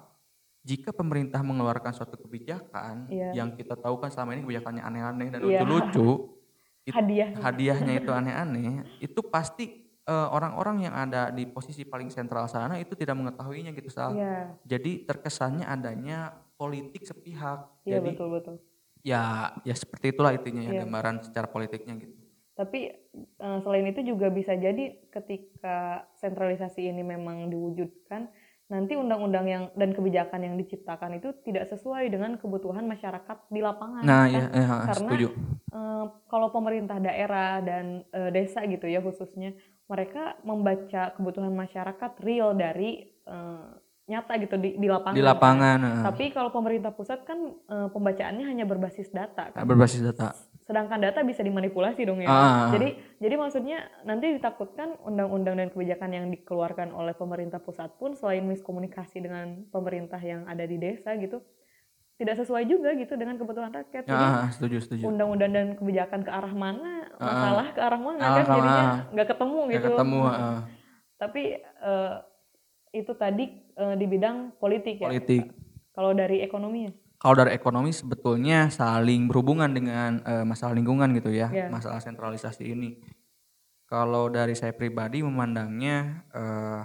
jika pemerintah mengeluarkan suatu kebijakan Iya. yang kita tahu kan selama ini kebijakannya aneh-aneh dan Iya. lucu-lucu it- Hadiah. hadiahnya itu aneh-aneh itu pasti eh, orang-orang yang ada di posisi paling sentral sana itu tidak mengetahuinya gitu Sal. Iya, Jadi terkesannya adanya politik sepihak. iya Jadi betul betul. ya ya seperti itulah intinya ya Iya. gambaran secara politiknya gitu. Tapi eh, selain itu juga bisa jadi ketika sentralisasi ini memang diwujudkan, nanti undang-undang yang dan kebijakan yang diciptakan itu tidak sesuai dengan kebutuhan masyarakat di lapangan. Nah, kan? ya, ya Karena setuju. eh, kalau pemerintah daerah dan eh, desa gitu ya khususnya, mereka membaca kebutuhan masyarakat real dari eh, nyata gitu di, di lapangan. Di kan. lapangan heeh. Tapi kalau pemerintah pusat kan eh, pembacaannya hanya berbasis data kan. berbasis data. Sedangkan data bisa dimanipulasi dong ya. Ah. Jadi jadi maksudnya nanti ditakutkan undang-undang dan kebijakan yang dikeluarkan oleh pemerintah pusat pun selain miskomunikasi dengan pemerintah yang ada di desa gitu tidak sesuai juga gitu dengan kebutuhan rakyat. Jadi Ah, setuju setuju. undang-undang dan kebijakan ke arah mana, Ah. masalah ke arah mana Ah, kan jadinya nggak ketemu Nggak gitu. ketemu ah. Tapi eh, itu tadi eh, di bidang politik ya. politik. Kalau dari ekonomi ya? Kalau dari ekonomi sebetulnya saling berhubungan dengan eh, masalah lingkungan gitu ya, Iya. masalah sentralisasi ini. Kalau dari saya pribadi memandangnya eh,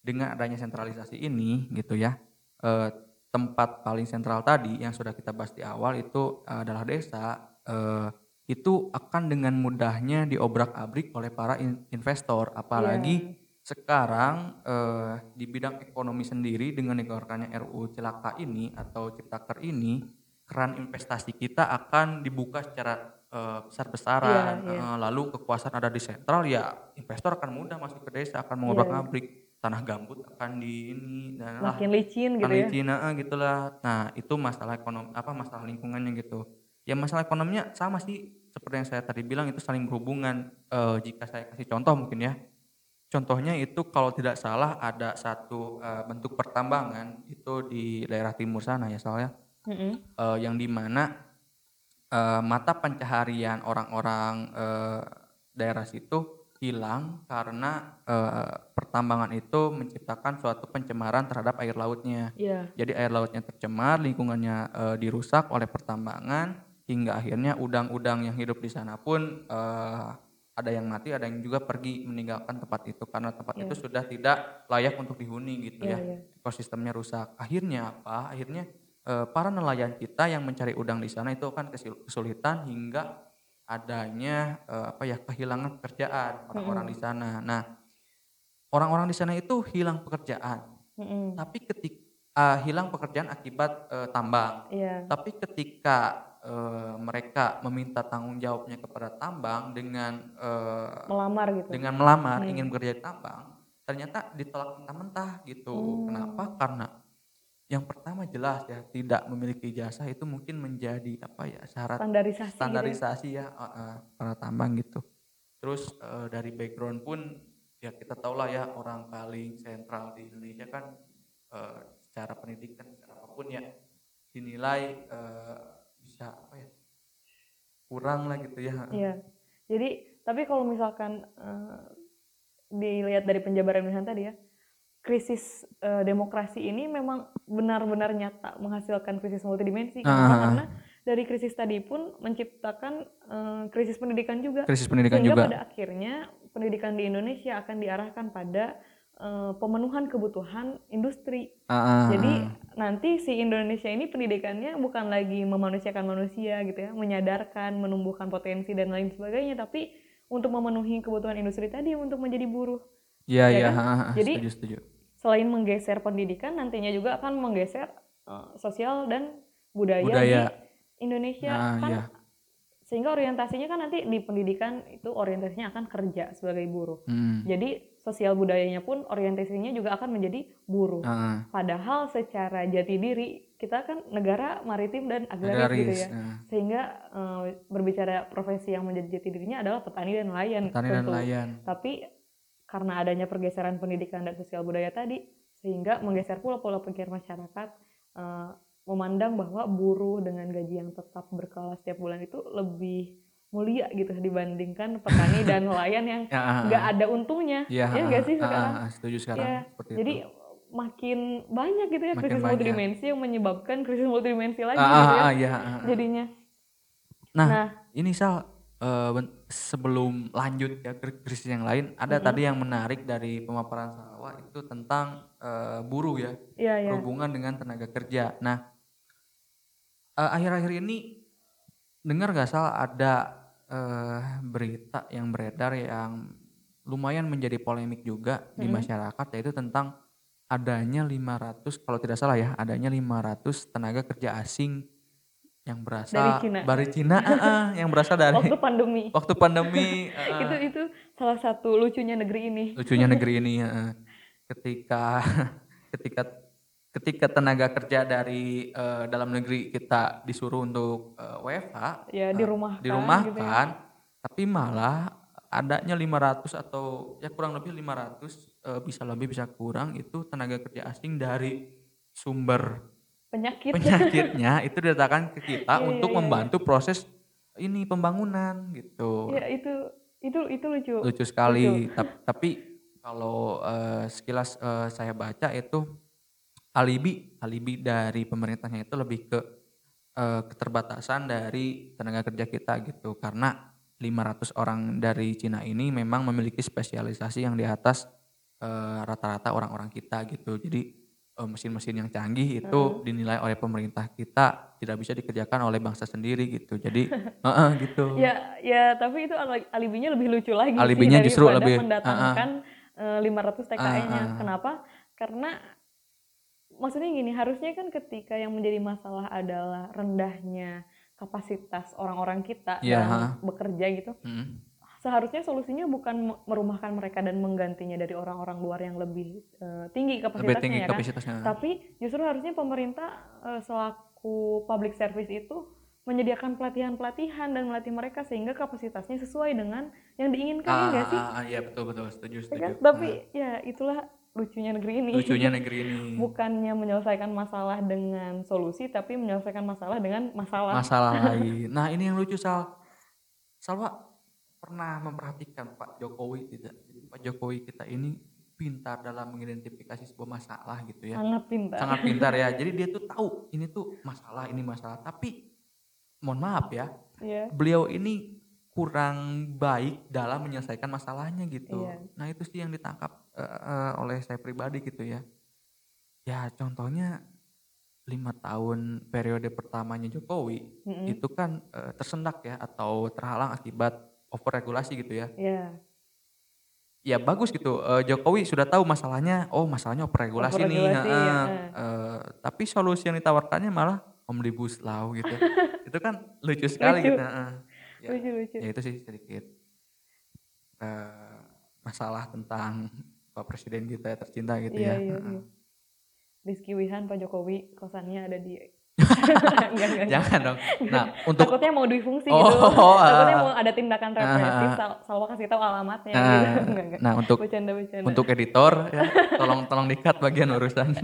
dengan adanya sentralisasi ini gitu ya, eh, tempat paling sentral tadi yang sudah kita bahas di awal itu adalah desa, eh, itu akan dengan mudahnya diobrak-abrik oleh para in- investor, apalagi sekarang eh, di bidang ekonomi sendiri dengan dikeluarkannya RUU Cilaka ini atau Ciptaker ini, keran investasi kita akan dibuka secara eh, besar-besaran. Iya, iya. Eh, lalu kekuasaan ada di sentral, ya investor akan mudah masuk ke desa, akan Iya, mengobrak-abrik tanah gambut akan di ini dan lah Makin licin gitu ya. Cina eh, gitulah. Nah, itu masalah ekonomi apa masalah lingkungannya gitu. Ya masalah ekonominya sama sih seperti yang saya tadi bilang itu saling berhubungan. Eh, jika saya kasih contoh mungkin ya. Contohnya itu kalau tidak salah ada satu eh, bentuk pertambangan itu di daerah timur sana ya soalnya Mm-mm. eh, yang di mana eh, mata pencaharian orang-orang eh, daerah situ hilang karena eh, pertambangan itu menciptakan suatu pencemaran terhadap air lautnya. Iya. Jadi air lautnya tercemar, lingkungannya eh, dirusak oleh pertambangan hingga akhirnya udang-udang yang hidup di sana pun eh, ada yang mati, ada yang juga pergi meninggalkan tempat itu karena tempat Iya. itu sudah tidak layak untuk dihuni gitu Iya, ya. iya. Ekosistemnya rusak. Akhirnya apa? Akhirnya eh, para nelayan kita yang mencari udang di sana itu kesil- kesulitan hingga adanya eh, apa ya kehilangan pekerjaan orang-orang di sana. Nah, orang-orang di sana itu hilang pekerjaan Mm-mm. tapi ketika ah, hilang pekerjaan akibat eh, tambang. Iya. Tapi ketika eh, mereka meminta tanggung jawabnya kepada tambang dengan eh, Melamar gitu. dengan melamar Hmm. ingin bekerja di tambang, ternyata ditolak mentah-mentah gitu. Hmm. Kenapa? Karena yang pertama jelas ya tidak memiliki jasa itu mungkin menjadi apa ya syarat Standarisasi. gitu ya. standarisasi ya uh, uh, para tambang gitu. Terus uh, dari background pun ya kita tahu lah ya orang paling sentral di Indonesia kan uh, secara pendidikan secara apa pun ya dinilai uh, bisa apa ya kurang lah gitu ya. Iya. Jadi tapi kalau misalkan eh, dilihat dari penjabaran Wilhan tadi ya, krisis eh, demokrasi ini memang benar-benar nyata menghasilkan krisis multidimensi. Kenapa? Ah. Karena dari krisis tadi pun menciptakan eh, krisis pendidikan juga. Krisis pendidikan Sehingga juga. pada akhirnya pendidikan di Indonesia akan diarahkan pada eh, pemenuhan kebutuhan industri. Ah, Jadi ah. nanti si Indonesia ini pendidikannya bukan lagi memanusiakan manusia gitu ya, menyadarkan, menumbuhkan potensi dan lain sebagainya, tapi untuk memenuhi kebutuhan industri tadi untuk menjadi buruh. Iya ya iya. kan? Jadi, setuju setuju. Selain menggeser pendidikan, nantinya juga akan menggeser eh, sosial dan budaya, Budaya. di Indonesia Nah, kan. iya. Sehingga orientasinya kan nanti di pendidikan itu orientasinya akan kerja sebagai buruh. Hmm. Jadi sosial budayanya pun orientasinya juga akan menjadi buruh. Ah. Padahal secara jati diri kita kan negara maritim dan agraris, gitu Agraris, ya. ah. Sehingga eh, berbicara profesi yang menjadi jati dirinya adalah petani dan nelayan. Petani dan tentu. nelayan. Tapi karena adanya pergeseran pendidikan dan sosial budaya tadi, sehingga menggeser pula pola pikir masyarakat eh, memandang bahwa buruh dengan gaji yang tetap berkala setiap bulan itu lebih mulia gitu dibandingkan petani dan nelayan yang Ya, ah, ah. nggak ada untungnya. Iya, ya ah, nggak sih ah, sekarang? ah, ah, setuju sekarang Ya, seperti Jadi itu. makin banyak gitu ya Makin krisis banyak. multidimensi yang menyebabkan krisis multidimensi lagi Ah, gitu ah, ya. ah, iya, ah, ah. Jadinya. Nah, Nah, ini Sal, ben- sebelum lanjut ya ke krisis yang lain, ada Mm-mm. tadi yang menarik dari pemaparan Salwa itu tentang eh, buruh ya, iya ya. berhubungan dengan tenaga kerja. Nah, eh, akhir-akhir ini dengar gak Sal ada eh, berita yang beredar yang lumayan menjadi polemik juga di Mm-mm. masyarakat yaitu tentang adanya 500 kalau tidak salah ya, adanya 500 tenaga kerja asing yang berasal Dari Cina. dari Cina, ah, ah, yang berasal dari Waktu pandemi. waktu pandemi ah. itu itu salah satu lucunya negeri ini. lucunya negeri ini ya. ketika ketika ketika tenaga kerja dari eh, dalam negeri kita disuruh untuk eh, WFH Ya, eh, dirumahkan dirumahkan gitu ya. tapi malah adanya 500 atau ya kurang lebih 500 eh, bisa lebih bisa kurang itu tenaga kerja asing dari sumber Penyakit. penyakitnya itu didatangkan ke kita iya, untuk iya, iya. membantu proses ini pembangunan gitu Ya, itu itu itu lucu. lucu sekali Tap- tapi kalau eh, sekilas eh, saya baca itu alibi alibi dari pemerintahnya itu lebih ke eh, keterbatasan dari tenaga kerja kita gitu karena 500 orang dari Cina ini memang memiliki spesialisasi yang di atas eh, rata-rata orang-orang kita gitu jadi eh, mesin-mesin yang canggih itu dinilai oleh pemerintah kita tidak bisa dikerjakan oleh bangsa sendiri gitu jadi eh, eh, gitu Ya, ya tapi itu ali- alibinya lebih lucu lagi Alibinya sih justru lebih- mendatangkan eh, 500 TKI-nya. Ah, ah. Kenapa? Karena maksudnya gini, harusnya kan ketika yang menjadi masalah adalah rendahnya kapasitas orang-orang kita dalam ha. bekerja gitu. Mm. Seharusnya solusinya bukan me- merumahkan mereka dan menggantinya dari orang-orang luar yang lebih eh, tinggi kapasitasnya lebih tinggi ya kan. kapasitasnya Tapi justru harusnya pemerintah eh, selaku public service itu menyediakan pelatihan-pelatihan dan melatih mereka sehingga kapasitasnya sesuai dengan yang diinginkan ya ah, nggak sih? ah, ah, iya betul betul setuju Ya setuju kan? Tapi ya itulah lucunya negeri ini. Lucunya negeri ini Bukannya menyelesaikan masalah dengan solusi, tapi menyelesaikan masalah dengan masalah. masalah lain nah ini yang lucu sal Salwa pernah memperhatikan Pak Jokowi tidak Jadi Pak Jokowi kita ini pintar dalam mengidentifikasi sebuah masalah gitu ya Sangat pintar. sangat pintar ya jadi dia tuh tahu ini tuh masalah ini masalah tapi mohon maaf ya Iya. beliau ini kurang baik dalam menyelesaikan masalahnya gitu. Iya. Nah itu sih yang ditangkap eh, eh, oleh saya pribadi gitu ya. Ya contohnya lima tahun periode pertamanya Jokowi Mm-mm. itu kan eh, tersendak ya atau terhalang akibat overregulasi gitu ya. Iya. Ya bagus gitu. eh, Jokowi sudah tahu masalahnya. Oh masalahnya overregulasi, nih. Overregulasi, heeh. ya. Eh, tapi solusi yang ditawarkannya malah omnibus law gitu. itu kan lucu sekali Lucu. gitu. heeh. Ya, Lucu-lucu. ya itu sih sedikit eh, masalah tentang Pak Presiden kita tercinta gitu Iya, ya. iya, iya. Rizky Wihan, Pak Jokowi, kosannya ada di... Enggak, enggak, enggak. Jangan dong. Nah untuk Takutnya mau difungsi Oh, gitu. Takutnya ah. mau ada tindakan represif, Ah. Sal- Salwa kasih tahu alamatnya Ah, gitu. Enggak, enggak. nah untuk Bercanda, bercanda. untuk editor ya tolong tolong dikat bagian urusan.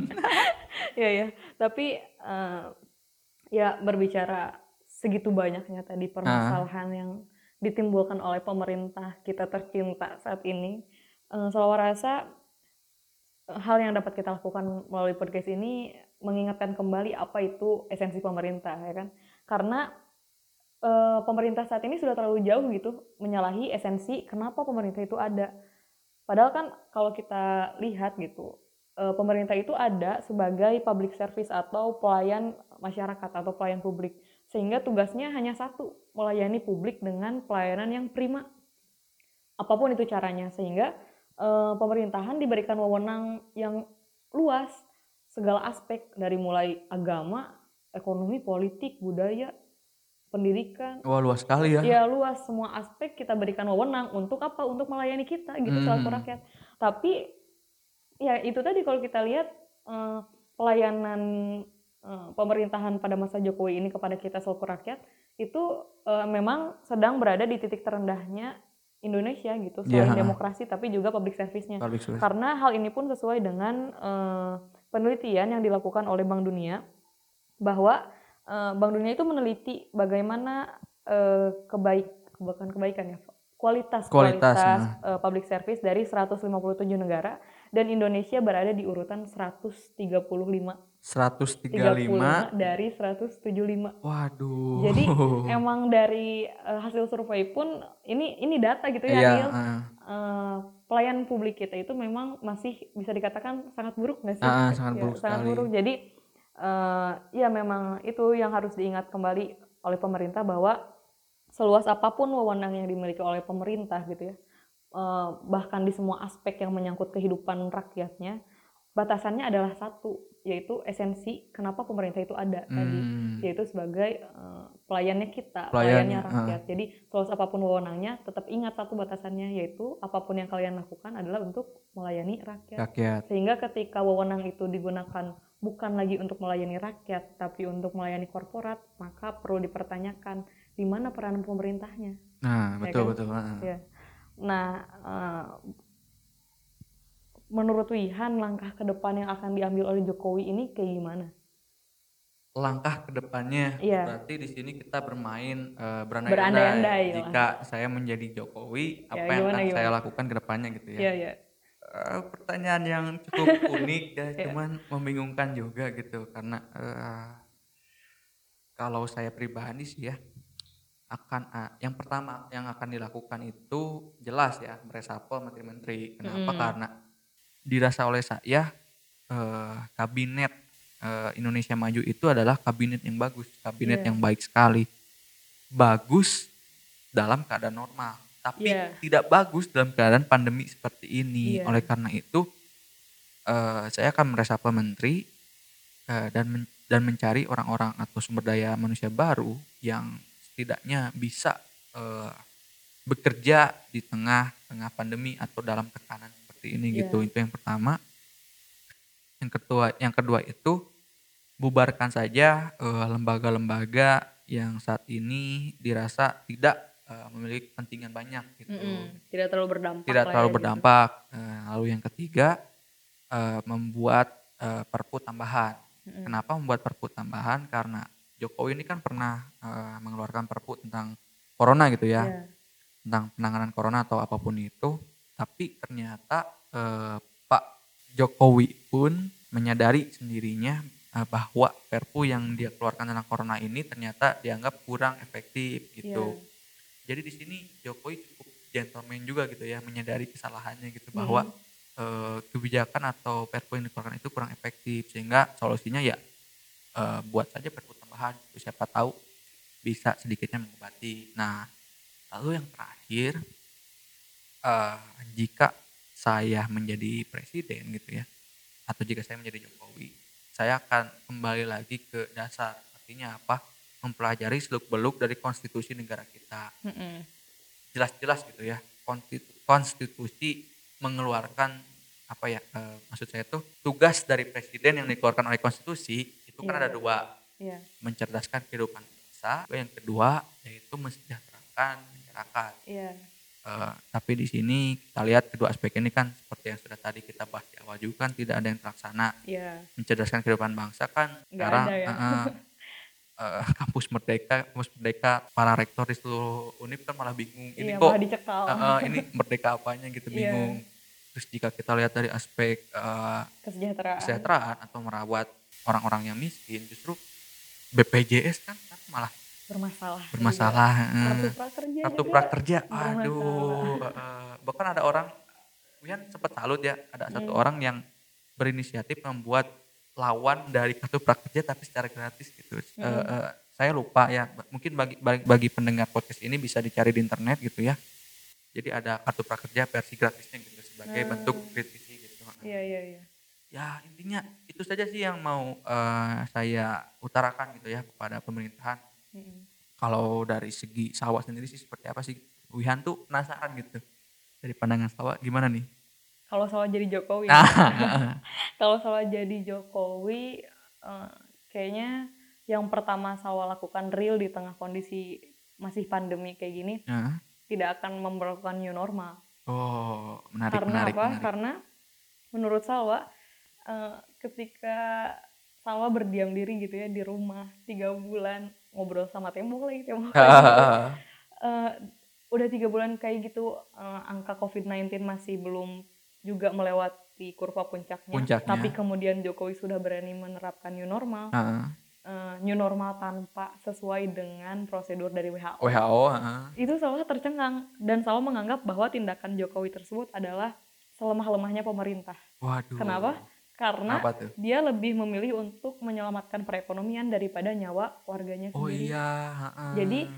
Iya, ya. Tapi eh, ya berbicara segitu banyaknya tadi permasalahan yang ditimbulkan oleh pemerintah kita tercinta saat ini, eh, Salwa rasa eh, hal yang dapat kita lakukan melalui podcast ini mengingatkan kembali apa itu esensi pemerintah ya kan? Karena eh, pemerintah saat ini sudah terlalu jauh gitu menyalahi esensi kenapa pemerintah itu ada. Padahal kan kalau kita lihat gitu pemerintah itu ada sebagai public service atau pelayan masyarakat atau pelayan publik sehingga tugasnya hanya satu melayani publik dengan pelayanan yang prima apa pun itu caranya sehingga eh, pemerintahan diberikan wewenang yang luas segala aspek dari mulai agama, ekonomi, politik, budaya, pendidikan, Wah luas sekali ya. ya luas semua aspek kita berikan wewenang untuk apa? Untuk melayani kita gitu Hmm. selaku rakyat. Tapi ya itu tadi kalau kita lihat eh, pelayanan pemerintahan pada masa Jokowi ini kepada kita selaku rakyat itu eh, memang sedang berada di titik terendahnya Indonesia gitu selain Iya. demokrasi tapi juga public service-nya. Public service. Karena hal ini pun sesuai dengan eh, penelitian yang dilakukan oleh Bank Dunia bahwa eh, Bank Dunia itu meneliti bagaimana eh, kebaik bukan kebaikan ya kualitas Kualitas, kualitas eh, public service dari 157 negara dan Indonesia berada di urutan 135 135. 35 dari 175. Waduh. Jadi emang dari eh, hasil survei pun ini ini data gitu ya Iya, Nil. ah. Eh, pelayanan publik kita itu memang masih bisa dikatakan sangat buruk nggak sih? Ah, sangat Ya, buruk sangat buruk. Jadi eh, ya memang itu yang harus diingat kembali oleh pemerintah bahwa seluas apa pun wewenang yang dimiliki oleh pemerintah gitu ya, eh, bahkan di semua aspek yang menyangkut kehidupan rakyatnya, batasannya adalah satu yaitu esensi kenapa pemerintah itu ada tadi Hmm. yaitu sebagai eh, pelayannya kita, Pelayannya, pelayannya rakyat. Jadi seluas apa pun wewenangnya, tetap ingat satu batasannya yaitu apa pun yang kalian lakukan adalah untuk melayani rakyat. Rakyat. Sehingga ketika wewenang itu digunakan bukan lagi untuk melayani rakyat, tapi untuk melayani korporat, maka perlu dipertanyakan di mana peran pemerintahnya. Nah, Ya betul kan? betul. heeh. Ya. Nah, eh, menurut Wihan langkah ke depan yang akan diambil oleh Jokowi ini kayak gimana? Langkah ke depannya Iya. berarti di sini kita bermain eh, Berandai-andai lah. Jika saya menjadi Jokowi, apa Ya, yang gimana, akan saya gimana? lakukan ke depannya gitu ya? Iya, iya. Eh, pertanyaan yang cukup unik ya, Iya. cuman membingungkan juga gitu karena eh, kalau saya pribadi sih ya akan yang pertama yang akan dilakukan itu jelas ya meresapel menteri-menteri. Kenapa? Mm. Karena dirasa oleh saya eh, kabinet eh, Indonesia Maju itu adalah kabinet yang bagus, kabinet Iya. yang baik sekali, bagus dalam keadaan normal, tapi Iya. tidak bagus dalam keadaan pandemi seperti ini. Iya. Oleh karena itu, eh, saya akan meresapel menteri eh, dan men- dan mencari orang-orang atau sumber daya manusia baru yang setidaknya bisa eh, bekerja di tengah-tengah pandemi atau dalam tekanan seperti ini Iya. gitu. Itu yang pertama. Yang kedua, yang kedua itu bubarkan saja eh, lembaga-lembaga yang saat ini dirasa tidak eh, memiliki kepentingan banyak gitu Mm-mm. Tidak terlalu berdampak. tidak terlalu ya, gitu. berdampak. Eh, lalu yang ketiga eh, membuat eh, perpu tambahan. Kenapa membuat perpu tambahan? Karena Jokowi ini kan pernah eh, mengeluarkan perpu tentang corona gitu ya, Iya. tentang penanganan corona atau apa pun itu. Tapi ternyata eh, Pak Jokowi pun menyadari sendirinya eh, bahwa perpu yang dia keluarkan tentang corona ini ternyata dianggap kurang efektif gitu. Iya. Jadi di sini Jokowi cukup gentleman juga gitu ya menyadari kesalahannya gitu bahwa eh, kebijakan atau perpu yang dikeluarkan itu kurang efektif sehingga solusinya ya eh, buat saja perpu tambahan gitu. siapa tahu bisa sedikitnya mengobati. Nah lalu yang terakhir eh, jika saya menjadi presiden gitu ya atau jika saya menjadi Jokowi saya akan kembali lagi ke dasar artinya apa mempelajari seluk beluk dari konstitusi negara kita jelas-jelas gitu ya konstitu- konstitusi mengeluarkan apa ya eh, maksud saya tuh tugas dari presiden yang dikeluarkan oleh konstitusi itu kan Iya. ada dua Iya. mencerdaskan kehidupan bangsa yang kedua yaitu mensejahterakan masyarakat Iya. Eh, tapi di sini kita lihat kedua aspek ini kan seperti yang sudah tadi kita bahas di awal juga kan tidak ada yang terlaksana Iya. mencerdaskan kehidupan bangsa kan Nggak sekarang ada ya. eh, eh, kampus merdeka kampus merdeka para rektor di seluruh univ kan malah bingung ini Iya, kok malah dicekal. eh, eh, ini merdeka apanya gitu Iya. bingung terus jika kita lihat dari aspek eh, Kesejahteraan. kesejahteraan atau merawat orang-orang yang miskin justru BPJS kan, kan malah Bermasalah. bermasalah. Kartu prakerja. kartu prakerja aduh bahkan ada orang Wian sempat salut ya ada satu Hmm. orang yang berinisiatif membuat lawan dari kartu prakerja tapi secara gratis gitu Hmm. eh, saya lupa ya mungkin bagi, bagi bagi pendengar podcast ini bisa dicari di internet gitu ya jadi ada kartu prakerja versi gratisnya gitu sebagai Hmm. bentuk kritisi gitu Iya, iya, iya. Ya intinya itu saja sih yang mau eh, saya utarakan gitu ya kepada pemerintahan Mm-mm. kalau dari segi sawah sendiri sih seperti apa sih Wihan tuh penasaran gitu dari pandangan sawah gimana nih Kalau salah jadi Jokowi. Ah, Kalau salah jadi Jokowi, eh, kayaknya yang pertama Sawa lakukan real di tengah kondisi masih pandemi kayak gini, Nah, tidak akan memperlakukan new normal. oh menarik Karena menarik apa? menarik Karena menurut Salwa, eh, ketika Salwa berdiam diri gitu ya di rumah tiga bulan ngobrol sama tembok lagi tembok. Ah, Eh, udah tiga bulan kayak gitu eh, angka COVID-19 masih belum juga melewati kurva puncaknya. Puncaknya. Tapi kemudian Jokowi sudah berani menerapkan new normal. ah, eh, new normal tanpa sesuai dengan prosedur dari WHO. WHO ah. Itu Salwa tercengang dan Salwa menganggap bahwa tindakan Jokowi tersebut adalah selemah-lemahnya pemerintah. waduh Kenapa? Karena dia lebih memilih untuk menyelamatkan perekonomian daripada nyawa warganya oh sendiri. iya ah. Jadi,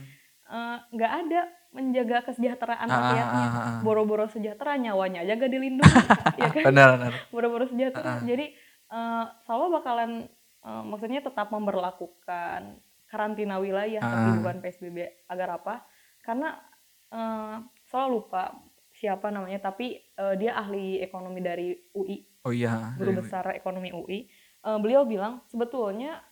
Eh, nggak ada menjaga kesejahteraan Ah, ah, rakyatnya. ah. Boro-boro sejahtera nyawanya aja gak dilindungi, ya kan? benar benar Boro-boro sejahtera. Ah, ah. Jadi eh Solo bakalan eh, maksudnya tetap memberlakukan karantina wilayah tapi bukan PSBB agar apa? Karena eh Solo lupa siapa namanya tapi eh, dia ahli ekonomi dari UI Oh iya. guru dari- besar ekonomi UI, eh, beliau bilang sebetulnya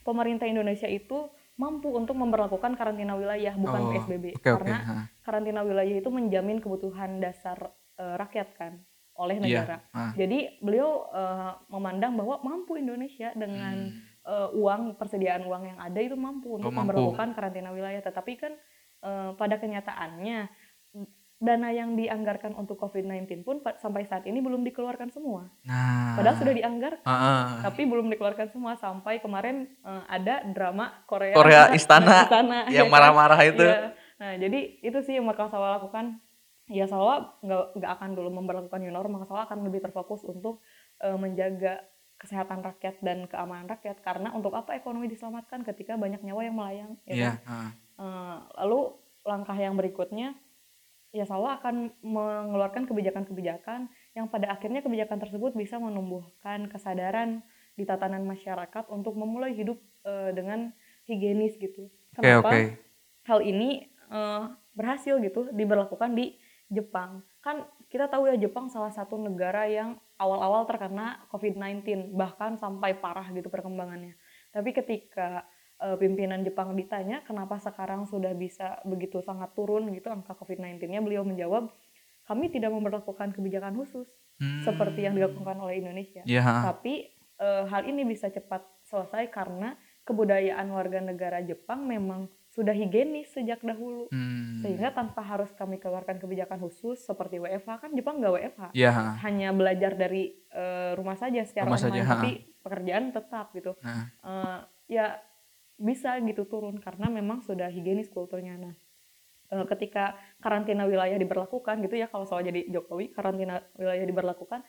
pemerintah Indonesia itu mampu untuk memperlakukan karantina wilayah bukan Oh, PSBB oke. karena ha. karantina wilayah itu menjamin kebutuhan dasar eh, rakyat kan oleh Iya. negara. ah. Jadi beliau eh, memandang bahwa mampu Indonesia dengan Hmm. eh, uang persediaan uang yang ada itu mampu untuk Oh, mampu. memperlakukan karantina wilayah. Tetapi kan eh, pada kenyataannya dana yang dianggarkan untuk COVID-19 pun pa- sampai saat ini belum dikeluarkan semua. Nah. Padahal sudah dianggarkan Ah, ah. tapi belum dikeluarkan semua sampai kemarin eh, ada drama Korea Korea Istana Istana, yang ya kan? marah-marah itu. Iya. Nah, jadi itu sih yang bakal Sawa lakukan. Ya Sawa nggak nggak akan dulu memperlakukan new normal, Sawa akan lebih terfokus untuk eh, menjaga kesehatan rakyat dan keamanan rakyat karena untuk apa ekonomi diselamatkan ketika banyak nyawa yang melayang ya Iya. kan? ah. Eh, lalu langkah yang berikutnya ya Sawa akan mengeluarkan kebijakan-kebijakan yang pada akhirnya kebijakan tersebut bisa menumbuhkan kesadaran di tatanan masyarakat untuk memulai hidup eh, dengan higienis gitu. Kenapa? oke. hal ini eh, berhasil gitu diberlakukan di Jepang. Kan kita tahu ya Jepang salah satu negara yang awal-awal terkena COVID-19 bahkan sampai parah gitu perkembangannya. Tapi ketika eh, pimpinan Jepang ditanya kenapa sekarang sudah bisa begitu sangat turun gitu angka COVID-19-nya, beliau menjawab kami tidak memperlakukan kebijakan khusus Hmm. seperti yang dilakukan oleh Indonesia. Ah. Tapi eh, hal ini bisa cepat selesai karena kebudayaan warga negara Jepang memang sudah higienis sejak dahulu. Hmm. Sehingga tanpa harus kami keluarkan kebijakan khusus seperti WFH kan Jepang nggak WFH. Ah. Hanya belajar dari eh, rumah saja secara Rumah saja, online, ha. tapi pekerjaan tetap gitu. Nah. Eh, ya bisa gitu turun karena memang sudah higienis kulturnya. Nah, eh, ketika karantina wilayah diberlakukan gitu ya kalau soal jadi Jokowi karantina wilayah diberlakukan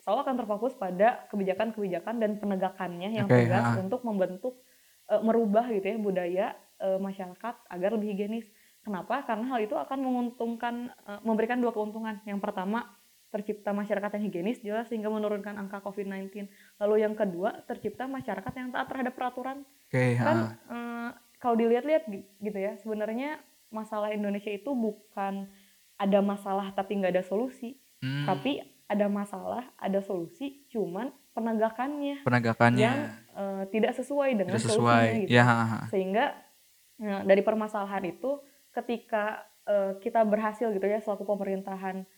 selalu akan terfokus pada kebijakan-kebijakan dan penegakannya yang Oke, tegas ha. untuk membentuk eh, merubah gitu ya budaya eh, masyarakat agar lebih higienis. Kenapa? Karena hal itu akan menguntungkan memberikan dua keuntungan. Yang pertama tercipta masyarakat yang higienis jelas sehingga menurunkan angka COVID-19. Lalu yang kedua tercipta masyarakat yang taat terhadap peraturan Oke. kan ah. eh, kalau dilihat-lihat gi- gitu ya sebenarnya masalah Indonesia itu bukan ada masalah tapi nggak ada solusi Hmm. tapi ada masalah ada solusi cuman penegakannya penegakannya yang eh, tidak sesuai dengan tidak solusinya sesuai. gitu Ya. sehingga eh, dari permasalahan itu ketika eh, kita berhasil gitu ya selaku pemerintahan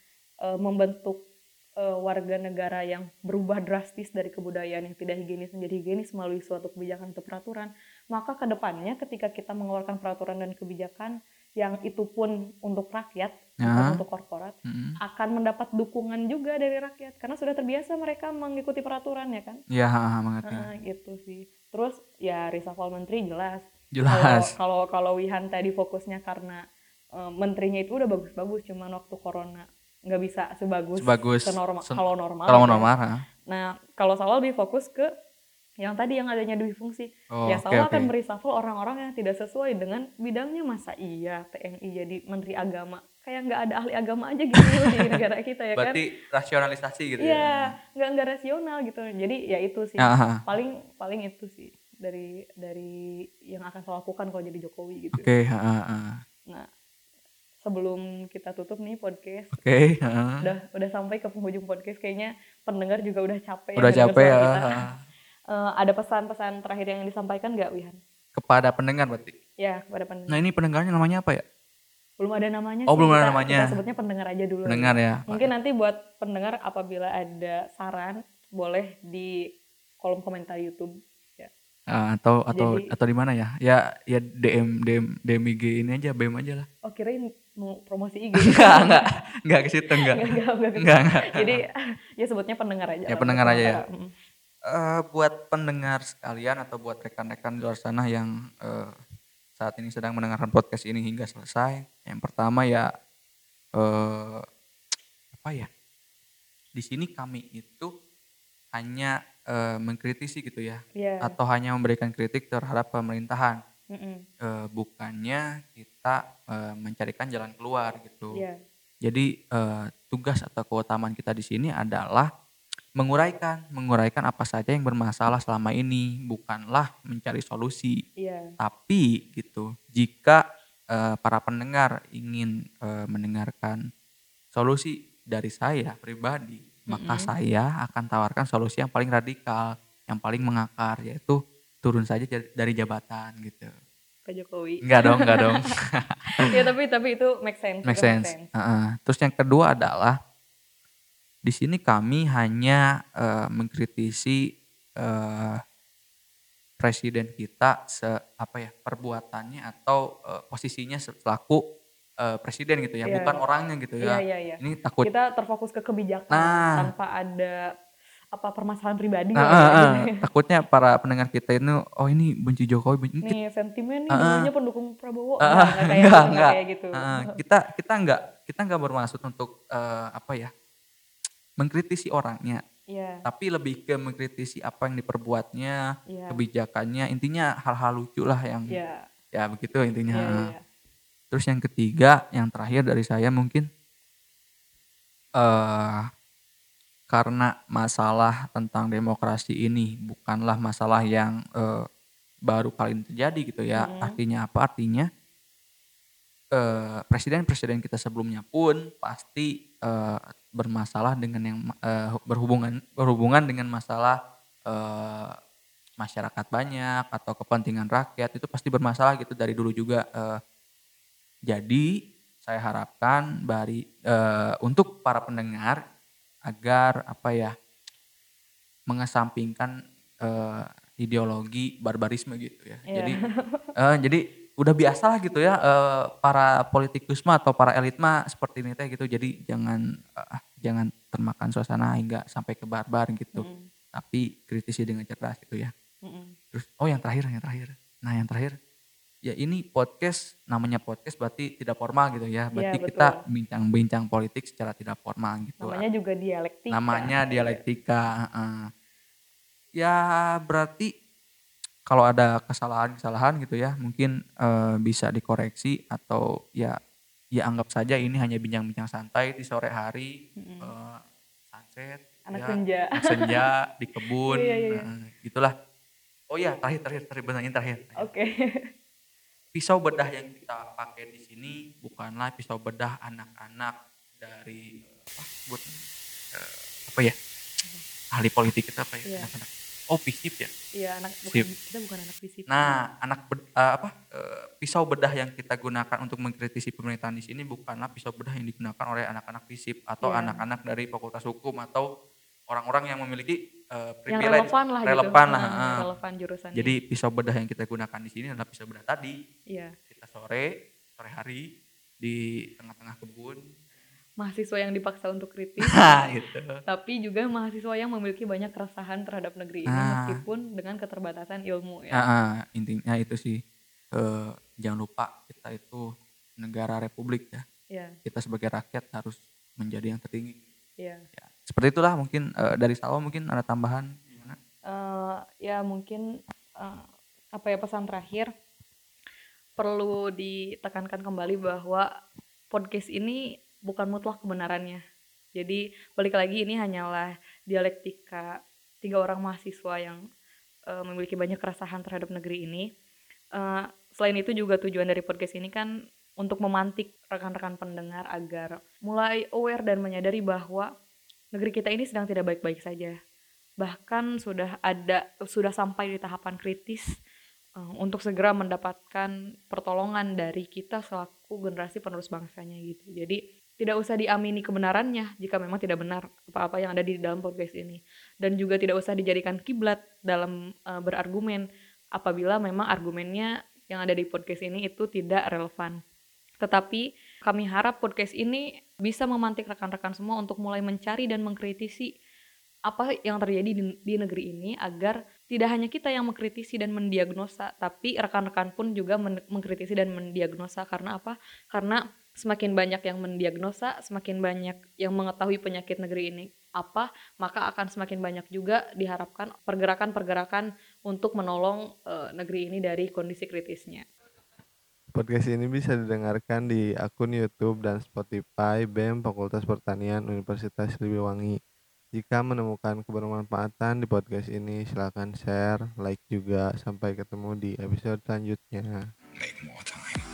eh, membentuk eh, warga negara yang berubah drastis dari kebudayaan yang tidak higienis menjadi higienis melalui suatu kebijakan atau peraturan maka ke depannya ketika kita mengeluarkan peraturan dan kebijakan yang itu pun untuk rakyat bukan untuk korporat Hmm. akan mendapat dukungan juga dari rakyat karena sudah terbiasa mereka mengikuti peraturan ya kan Ya. ah, ah, mengerti. Nah, gitu sih. Terus ya reshuffle menteri jelas. Jelas. Kalau kalau kalau Wihan tadi fokusnya karena eh, menterinya itu udah bagus-bagus, cuman waktu corona nggak bisa sebagus, Sebagus senorma- sen- kalau normal. Kalau gitu normal. ah. Nah, kalau Sawal lebih fokus ke yang tadi yang adanya dui fungsi. Oh, ya Sawal oke. akan mereshuffle orang-orang yang tidak sesuai dengan bidangnya masa iya TNI jadi menteri agama. Kayak nggak ada ahli agama aja gitu di negara kita ya kan. Berarti rasionalisasi gitu Iya, ya. nggak nggak rasional gitu. Jadi ya itu sih Ah, ah. paling paling itu sih dari dari yang akan saya lakukan kalau jadi Jokowi gitu. Oke. ah. Nah, sebelum kita tutup nih podcast, Oke. ah. udah udah sampai ke penghujung podcast kayaknya pendengar juga udah capek. Udah mendengar capek ya. kita. ah. Eh, ada pesan-pesan terakhir yang disampaikan nggak Wihan? Kepada pendengar berarti. Ya kepada pendengar. Nah, ini pendengarnya namanya apa ya? belum ada namanya. Oh, sih, belum ada kita- namanya. Kita sebutnya pendengar aja dulu. Pendengar ya. Mungkin nanti buat pendengar apabila ada saran boleh di kolom komentar YouTube. Ya. Ah, atau atau Jadi- atau di mana ya? Ya ya DM DM DM IG ini aja, BM aja lah. Oh kirain mau promosi IG. Enggak, enggak. Enggak ke situ enggak. Enggak, enggak, enggak. Enggak, enggak. Jadi ya sebutnya pendengar aja. Ya, pendengar aja ya. Mm. Eh, buat pendengar sekalian atau buat rekan-rekan di luar sana yang eh, saat ini sedang mendengarkan podcast ini hingga selesai, yang pertama ya eh, apa ya? Di sini kami itu hanya eh, mengkritisi gitu ya, Iya. atau hanya memberikan kritik terhadap pemerintahan, Mm-mm. Eh, bukannya kita eh, mencarikan jalan keluar gitu. Iya. Jadi eh, tugas atau keutamaan kita di sini adalah menguraikan menguraikan apa saja yang bermasalah selama ini, bukanlah mencari solusi. Iya. Tapi gitu, jika, eee, para pendengar ingin, eee, mendengarkan solusi dari saya pribadi, maka Mhm. saya akan tawarkan solusi yang paling radikal, yang paling mengakar, yaitu turun saja ja dari jabatan gitu. Pak Jokowi. Enggak dong enggak dong. Ya tapi tapi itu make sense, Make itu sense, heeh. Terus yang kedua adalah di sini kami hanya, eee, mengkritisi, eee, presiden kita se apa ya, perbuatannya atau, eee, posisinya selaku, eee, presiden gitu ya, Iya. bukan orangnya gitu ya. iya iya. Ini takut Kita terfokus ke kebijakan Nah. tanpa ada apa permasalahan pribadi kali ya heeh, gitu ya. takutnya para pendengar kita ini, oh ini benci Jokowi, benci Nih sentimen nih Heeh. dulunya pendukung Prabowo. Heeh, Enggak, enggak kayak enggak enggak kayak gitu. Heeh, kita kita enggak kita enggak bermaksud untuk, eee, apa ya, mengkritisi orangnya, Iya. tapi lebih ke mengkritisi apa yang diperbuatnya, Iya. kebijakannya, intinya hal-hal lucu lah yang Iya. ya begitu intinya, Iya, heeh. iya. Terus yang ketiga, yang terakhir dari saya mungkin eee, karena masalah tentang demokrasi ini bukanlah masalah yang, eee, baru kali ini terjadi gitu ya. Mhm. Artinya apa? Artinya, eee, presiden-presiden kita sebelumnya pun pasti, eee, bermasalah dengan yang eee, berhubungan berhubungan dengan masalah, eee, masyarakat banyak atau kepentingan rakyat, itu pasti bermasalah gitu dari dulu juga, eee. Jadi saya harapkan bari eee, untuk para pendengar agar apa ya, mengesampingkan, eee, ideologi barbarisme gitu ya. Iya. Jadi eee, jadi udah biasalah gitu ya, eee, para politikus mah atau para elit mah seperti ini teh gitu. Jadi jangan, eee, jangan termakan suasana hingga sampai ke barbar gitu. Mhm. Tapi kritisi dengan cerdas gitu ya. Mhm. Terus oh yang terakhir yang terakhir. Nah yang terakhir, ya ini podcast namanya podcast berarti tidak formal gitu ya. Berarti Iya, kita bincang-bincang politik secara tidak formal gitu. Namanya juga dialektika. Namanya dialektika, heeh. Ya berarti kalau ada kesalahan-kesalahan gitu ya mungkin, eee, bisa dikoreksi atau ya ya anggap saja ini hanya bincang-bincang santai di sore hari, Mhm. eee, sunset Anak ya, senja. anak senja di kebun, Iya, iya, iya. heeh, gitulah. Oh iya terakhir terakhir terakhir bener ini terakhir. Oke. Pisau bedah yang kita pakai di sini bukanlah pisau bedah anak-anak dari apa sebut eee, apa ya, ahli politik kita apa ya, Iya. anak-anak oh FISIP ya? Iya, anak bukan kita bukan anak fisip. Nah, anak eee, apa, eee, pisau bedah yang kita gunakan untuk mengkritisi pemerintahan di sini bukanlah pisau bedah yang digunakan oleh anak-anak FISIP atau Iya. anak-anak dari fakultas hukum atau orang-orang yang memiliki, eee, yang relevan lah relevan gitu. lah, heeh. relevan jurusannya. Jadi pisau bedah yang kita gunakan di sini adalah pisau bedah tadi. iya, Kita sore, sore hari di tengah-tengah kebun. mahasiswa yang dipaksa untuk kritis, Nah, gitu. tapi juga mahasiswa yang memiliki banyak keresahan terhadap negeri ini Nah. meskipun dengan keterbatasan ilmu ya. Heeh, intinya itu sih, eee, jangan lupa kita itu negara republik ya. Iya, Kita sebagai rakyat harus menjadi yang tertinggi. iya. Ya, seperti itulah mungkin, eee, dari Salwa mungkin ada tambahan gimana? Eh, ya mungkin eh, apa ya pesan terakhir perlu ditekankan kembali bahwa podcast ini bukan mutlak kebenarannya. Jadi balik lagi ini hanyalah dialektika tiga orang mahasiswa yang eh, memiliki banyak keresahan terhadap negeri ini. Eh, selain itu juga tujuan dari podcast ini kan untuk memantik rekan-rekan pendengar agar mulai aware dan menyadari bahwa negeri kita ini sedang tidak baik-baik saja bahkan sudah ada sudah sampai di tahapan kritis eh, untuk segera mendapatkan pertolongan dari kita selaku generasi penerus bangsanya gitu. Jadi tidak usah diamini kebenarannya jika memang tidak benar apa-apa yang ada di dalam podcast ini dan juga tidak usah dijadikan kiblat dalam eh, berargumen apabila memang argumennya yang ada di podcast ini itu tidak relevan. Tetapi kami harap podcast ini bisa memantik rekan-rekan semua untuk mulai mencari dan mengkritisi apa yang terjadi di, di negeri ini agar tidak hanya kita yang mengkritisi dan mendiagnosa, tapi rekan-rekan pun juga men- mengkritisi dan mendiagnosa karena apa? Karena semakin banyak yang mendiagnosa, semakin banyak yang mengetahui penyakit negeri ini apa, maka akan semakin banyak juga diharapkan pergerakan-pergerakan untuk menolong eh, negeri ini dari kondisi kritisnya. Podcast ini bisa didengarkan di akun YouTube dan Spotify BEM Fakultas Pertanian Universitas Siliwangi. Jika menemukan kebermanfaatan di podcast ini, silakan share, like juga. Sampai ketemu di episode selanjutnya. Make more time.